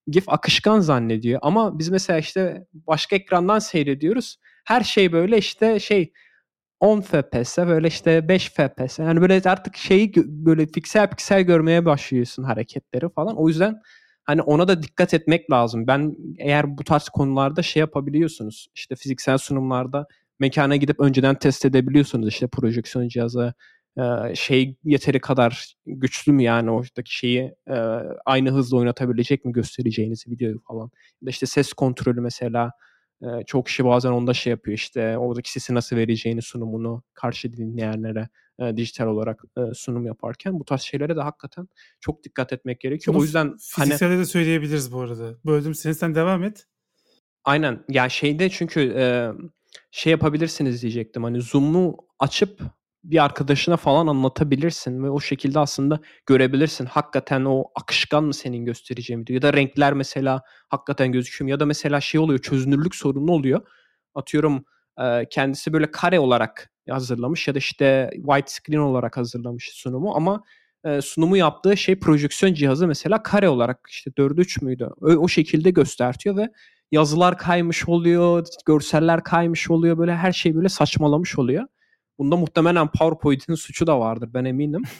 GIF akışkan zannediyor. Ama biz mesela işte başka ekrandan seyrediyoruz. Her şey böyle işte şey 10 FPS böyle işte 5 FPS. Yani böyle artık şeyi böyle piksel piksel görmeye başlıyorsun hareketleri falan. O yüzden hani ona da dikkat etmek lazım. Ben eğer bu tarz konularda şey yapabiliyorsunuz. İşte fiziksel sunumlarda mekana gidip önceden test edebiliyorsunuz. İşte projeksiyon cihazı şey yeteri kadar güçlü mü yani oradaki şeyi aynı hızla oynatabilecek mi göstereceğiniz videoyu falan. Ya işte ses kontrolü mesela çok kişi bazen onda şey yapıyor işte oradaki sesi nasıl vereceğini sunumunu karşı dinleyenlere dijital olarak sunum yaparken bu tarz şeylere de hakikaten çok dikkat etmek gerekiyor. Bunu o yüzden fizikselde hani, de söyleyebiliriz bu arada. Böldüm seni sen devam et. Aynen. Ya şeyde çünkü e, şey yapabilirsiniz diyecektim. Hani Zoom'u açıp bir arkadaşına falan anlatabilirsin ve o şekilde aslında görebilirsin. Hakikaten o akışkan mı senin göstereceğin video ya da renkler mesela hakikaten gözüküyor mu ya da mesela şey oluyor çözünürlük sorunu oluyor. Atıyorum kendisi böyle kare olarak hazırlamış ya da işte white screen olarak hazırlamış sunumu ama sunumu yaptığı şey projeksiyon cihazı mesela kare olarak işte 4 3 müydü? O şekilde göstertiyor ve yazılar kaymış oluyor, görseller kaymış oluyor böyle her şey böyle saçmalamış oluyor. Bunda muhtemelen PowerPoint'in suçu da vardır ben eminim.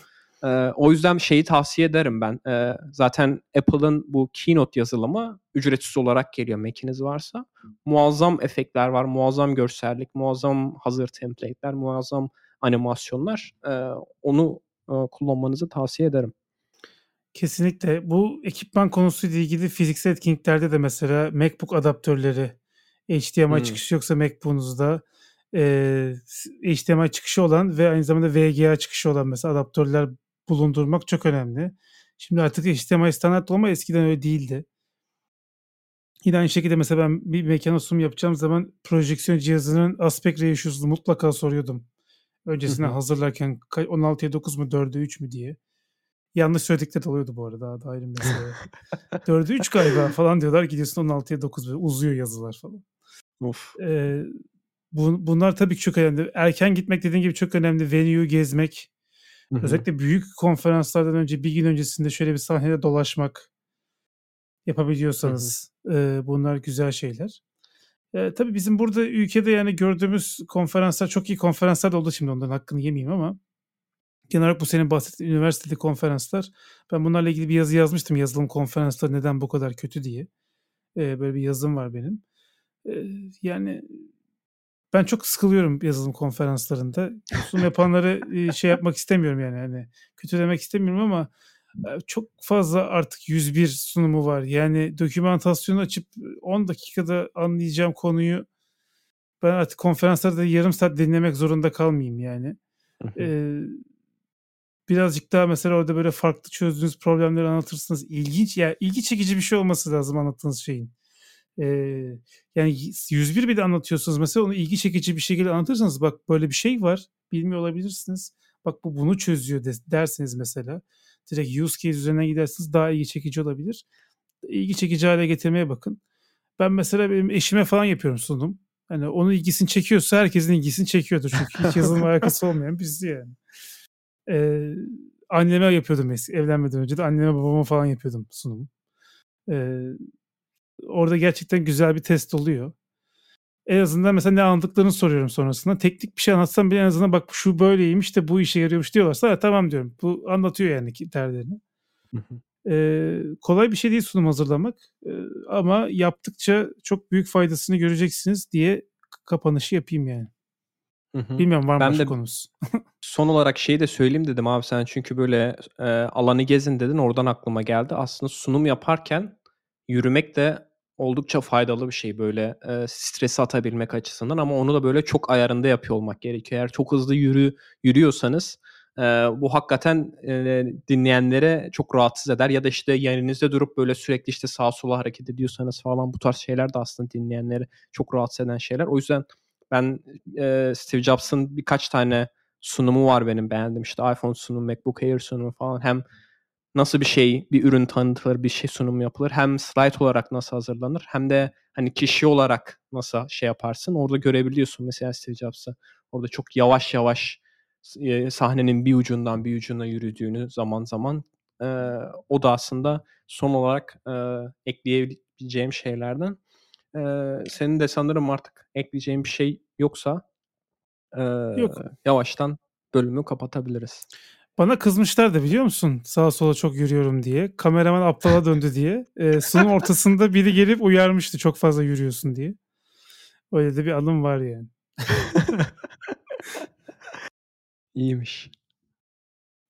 Ee, o yüzden şeyi tavsiye ederim ben. Ee, zaten Apple'ın bu Keynote yazılımı ücretsiz olarak geliyor Mac'iniz varsa. Muazzam efektler var, muazzam görsellik, muazzam hazır template'ler, muazzam animasyonlar. Ee, onu e, kullanmanızı tavsiye ederim. Kesinlikle. Bu ekipman konusuyla ilgili fiziksel etkinliklerde de mesela MacBook adaptörleri HDMI hmm. çıkışı yoksa MacBook'unuzda e, HDMI çıkışı olan ve aynı zamanda VGA çıkışı olan mesela adaptörler bulundurmak çok önemli. Şimdi artık HDMI standart olma eskiden öyle değildi. Yine aynı şekilde mesela ben bir mekana sunum yapacağım zaman projeksiyon cihazının aspect ratio'sunu mutlaka soruyordum. Öncesine hazırlarken 16'ya 9 mu 4'e 3 mü diye. Yanlış söyledikleri oluyordu bu arada. Daha da ayrı mesele. 4'e 3 galiba falan diyorlar. Gidiyorsun 16'ya 9 böyle uzuyor yazılar falan. Of. Ee, bu, bunlar tabii ki çok önemli. Erken gitmek dediğin gibi çok önemli. Venue gezmek. Hı-hı. Özellikle büyük konferanslardan önce bir gün öncesinde şöyle bir sahnede dolaşmak yapabiliyorsanız e, bunlar güzel şeyler. E, tabii bizim burada ülkede yani gördüğümüz konferanslar çok iyi konferanslar da oldu şimdi onların hakkını yemeyeyim ama genel olarak bu senin bahsettiğin üniversitede konferanslar ben bunlarla ilgili bir yazı yazmıştım yazılım konferansları neden bu kadar kötü diye. E, böyle bir yazım var benim. E, yani ben çok sıkılıyorum yazılım konferanslarında. Sunum yapanları şey yapmak istemiyorum yani hani kötü demek istemiyorum ama çok fazla artık 101 sunumu var. Yani dokümantasyonu açıp 10 dakikada anlayacağım konuyu ben artık konferanslarda yarım saat dinlemek zorunda kalmayayım yani. ee, birazcık daha mesela orada böyle farklı çözdüğünüz problemleri anlatırsınız. İlginç ya yani ilgi çekici bir şey olması lazım anlattığınız şeyin. Ee, yani 101 bile anlatıyorsunuz mesela onu ilgi çekici bir şekilde anlatırsanız bak böyle bir şey var bilmiyor olabilirsiniz. Bak bu bunu çözüyor dersiniz mesela direkt use case üzerinden giderseniz daha ilgi çekici olabilir. İlgi çekici hale getirmeye bakın. Ben mesela benim eşime falan yapıyorum sunum. Hani onun ilgisini çekiyorsa herkesin ilgisini çekiyordur. Çünkü hiç yazılım alakası olmayan birisi yani. Ee, anneme yapıyordum eski, evlenmeden önce de anneme babama falan yapıyordum sunum. Ee, orada gerçekten güzel bir test oluyor. En azından mesela ne anladıklarını soruyorum sonrasında. Teknik bir şey anlatsam bile en azından bak şu böyleymiş de bu işe yarıyormuş diyorlarsa tamam diyorum. Bu anlatıyor yani derlerini. Ee, kolay bir şey değil sunum hazırlamak. Ee, ama yaptıkça çok büyük faydasını göreceksiniz diye kapanışı yapayım yani. Hı hı. Bilmiyorum var mı ben konumuz? son olarak şeyi de söyleyeyim dedim abi sen çünkü böyle e, alanı gezin dedin oradan aklıma geldi. Aslında sunum yaparken yürümek de oldukça faydalı bir şey böyle e, stresi atabilmek açısından ama onu da böyle çok ayarında yapıyor olmak gerekiyor. Eğer çok hızlı yürü yürüyorsanız e, bu hakikaten e, dinleyenlere çok rahatsız eder ya da işte yerinizde durup böyle sürekli işte sağa sola hareket ediyorsanız falan bu tarz şeyler de aslında dinleyenleri çok rahatsız eden şeyler. O yüzden ben e, Steve Jobs'ın birkaç tane sunumu var benim beğendim. İşte iPhone sunumu, MacBook Air sunumu falan hem nasıl bir şey, bir ürün tanıtılır, bir şey sunum yapılır. Hem slide olarak nasıl hazırlanır hem de hani kişi olarak nasıl şey yaparsın. Orada görebiliyorsun mesela Steve Jobs'ı. Orada çok yavaş yavaş e, sahnenin bir ucundan bir ucuna yürüdüğünü zaman zaman e, o da aslında son olarak e, ekleyebileceğim şeylerden. E, senin de sanırım artık ekleyeceğin bir şey yoksa e, Yok. yavaştan bölümü kapatabiliriz. Bana kızmışlar da biliyor musun? Sağa sola çok yürüyorum diye. Kameraman aptala döndü diye. Ee, sunum ortasında biri gelip uyarmıştı çok fazla yürüyorsun diye. Öyle de bir anım var yani. İyiymiş.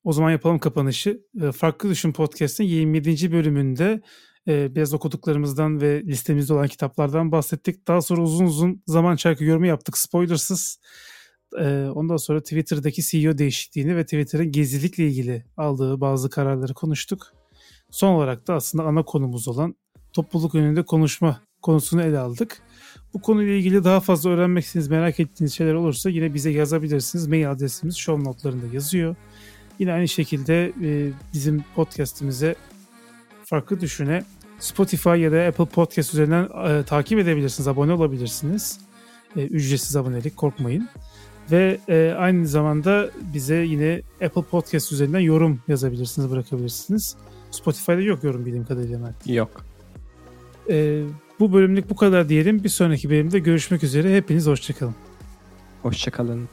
O zaman yapalım kapanışı. Farklı Düşün Podcast'ın 27. bölümünde e, biraz okuduklarımızdan ve listemizde olan kitaplardan bahsettik. Daha sonra uzun uzun zaman çarkı yorumu yaptık spoilersız. E, ondan sonra Twitter'daki CEO değişikliğini ve Twitter'ın gezilikle ilgili aldığı bazı kararları konuştuk. Son olarak da aslında ana konumuz olan topluluk önünde konuşma konusunu ele aldık. Bu konuyla ilgili daha fazla öğrenmek istediğiniz, merak ettiğiniz şeyler olursa yine bize yazabilirsiniz. Mail adresimiz show notlarında yazıyor. Yine aynı şekilde e, bizim podcastimize farklı düşüne Spotify ya da Apple Podcast üzerinden e, takip edebilirsiniz, abone olabilirsiniz. E, ücretsiz abonelik korkmayın. Ve e, aynı zamanda bize yine Apple Podcast üzerinden yorum yazabilirsiniz, bırakabilirsiniz. Spotify'da yok yorum bildiğim kadarıyla Mert. Yok. E, bu bölümlük bu kadar diyelim. Bir sonraki bölümde görüşmek üzere. Hepiniz hoşçakalın. Hoşçakalın.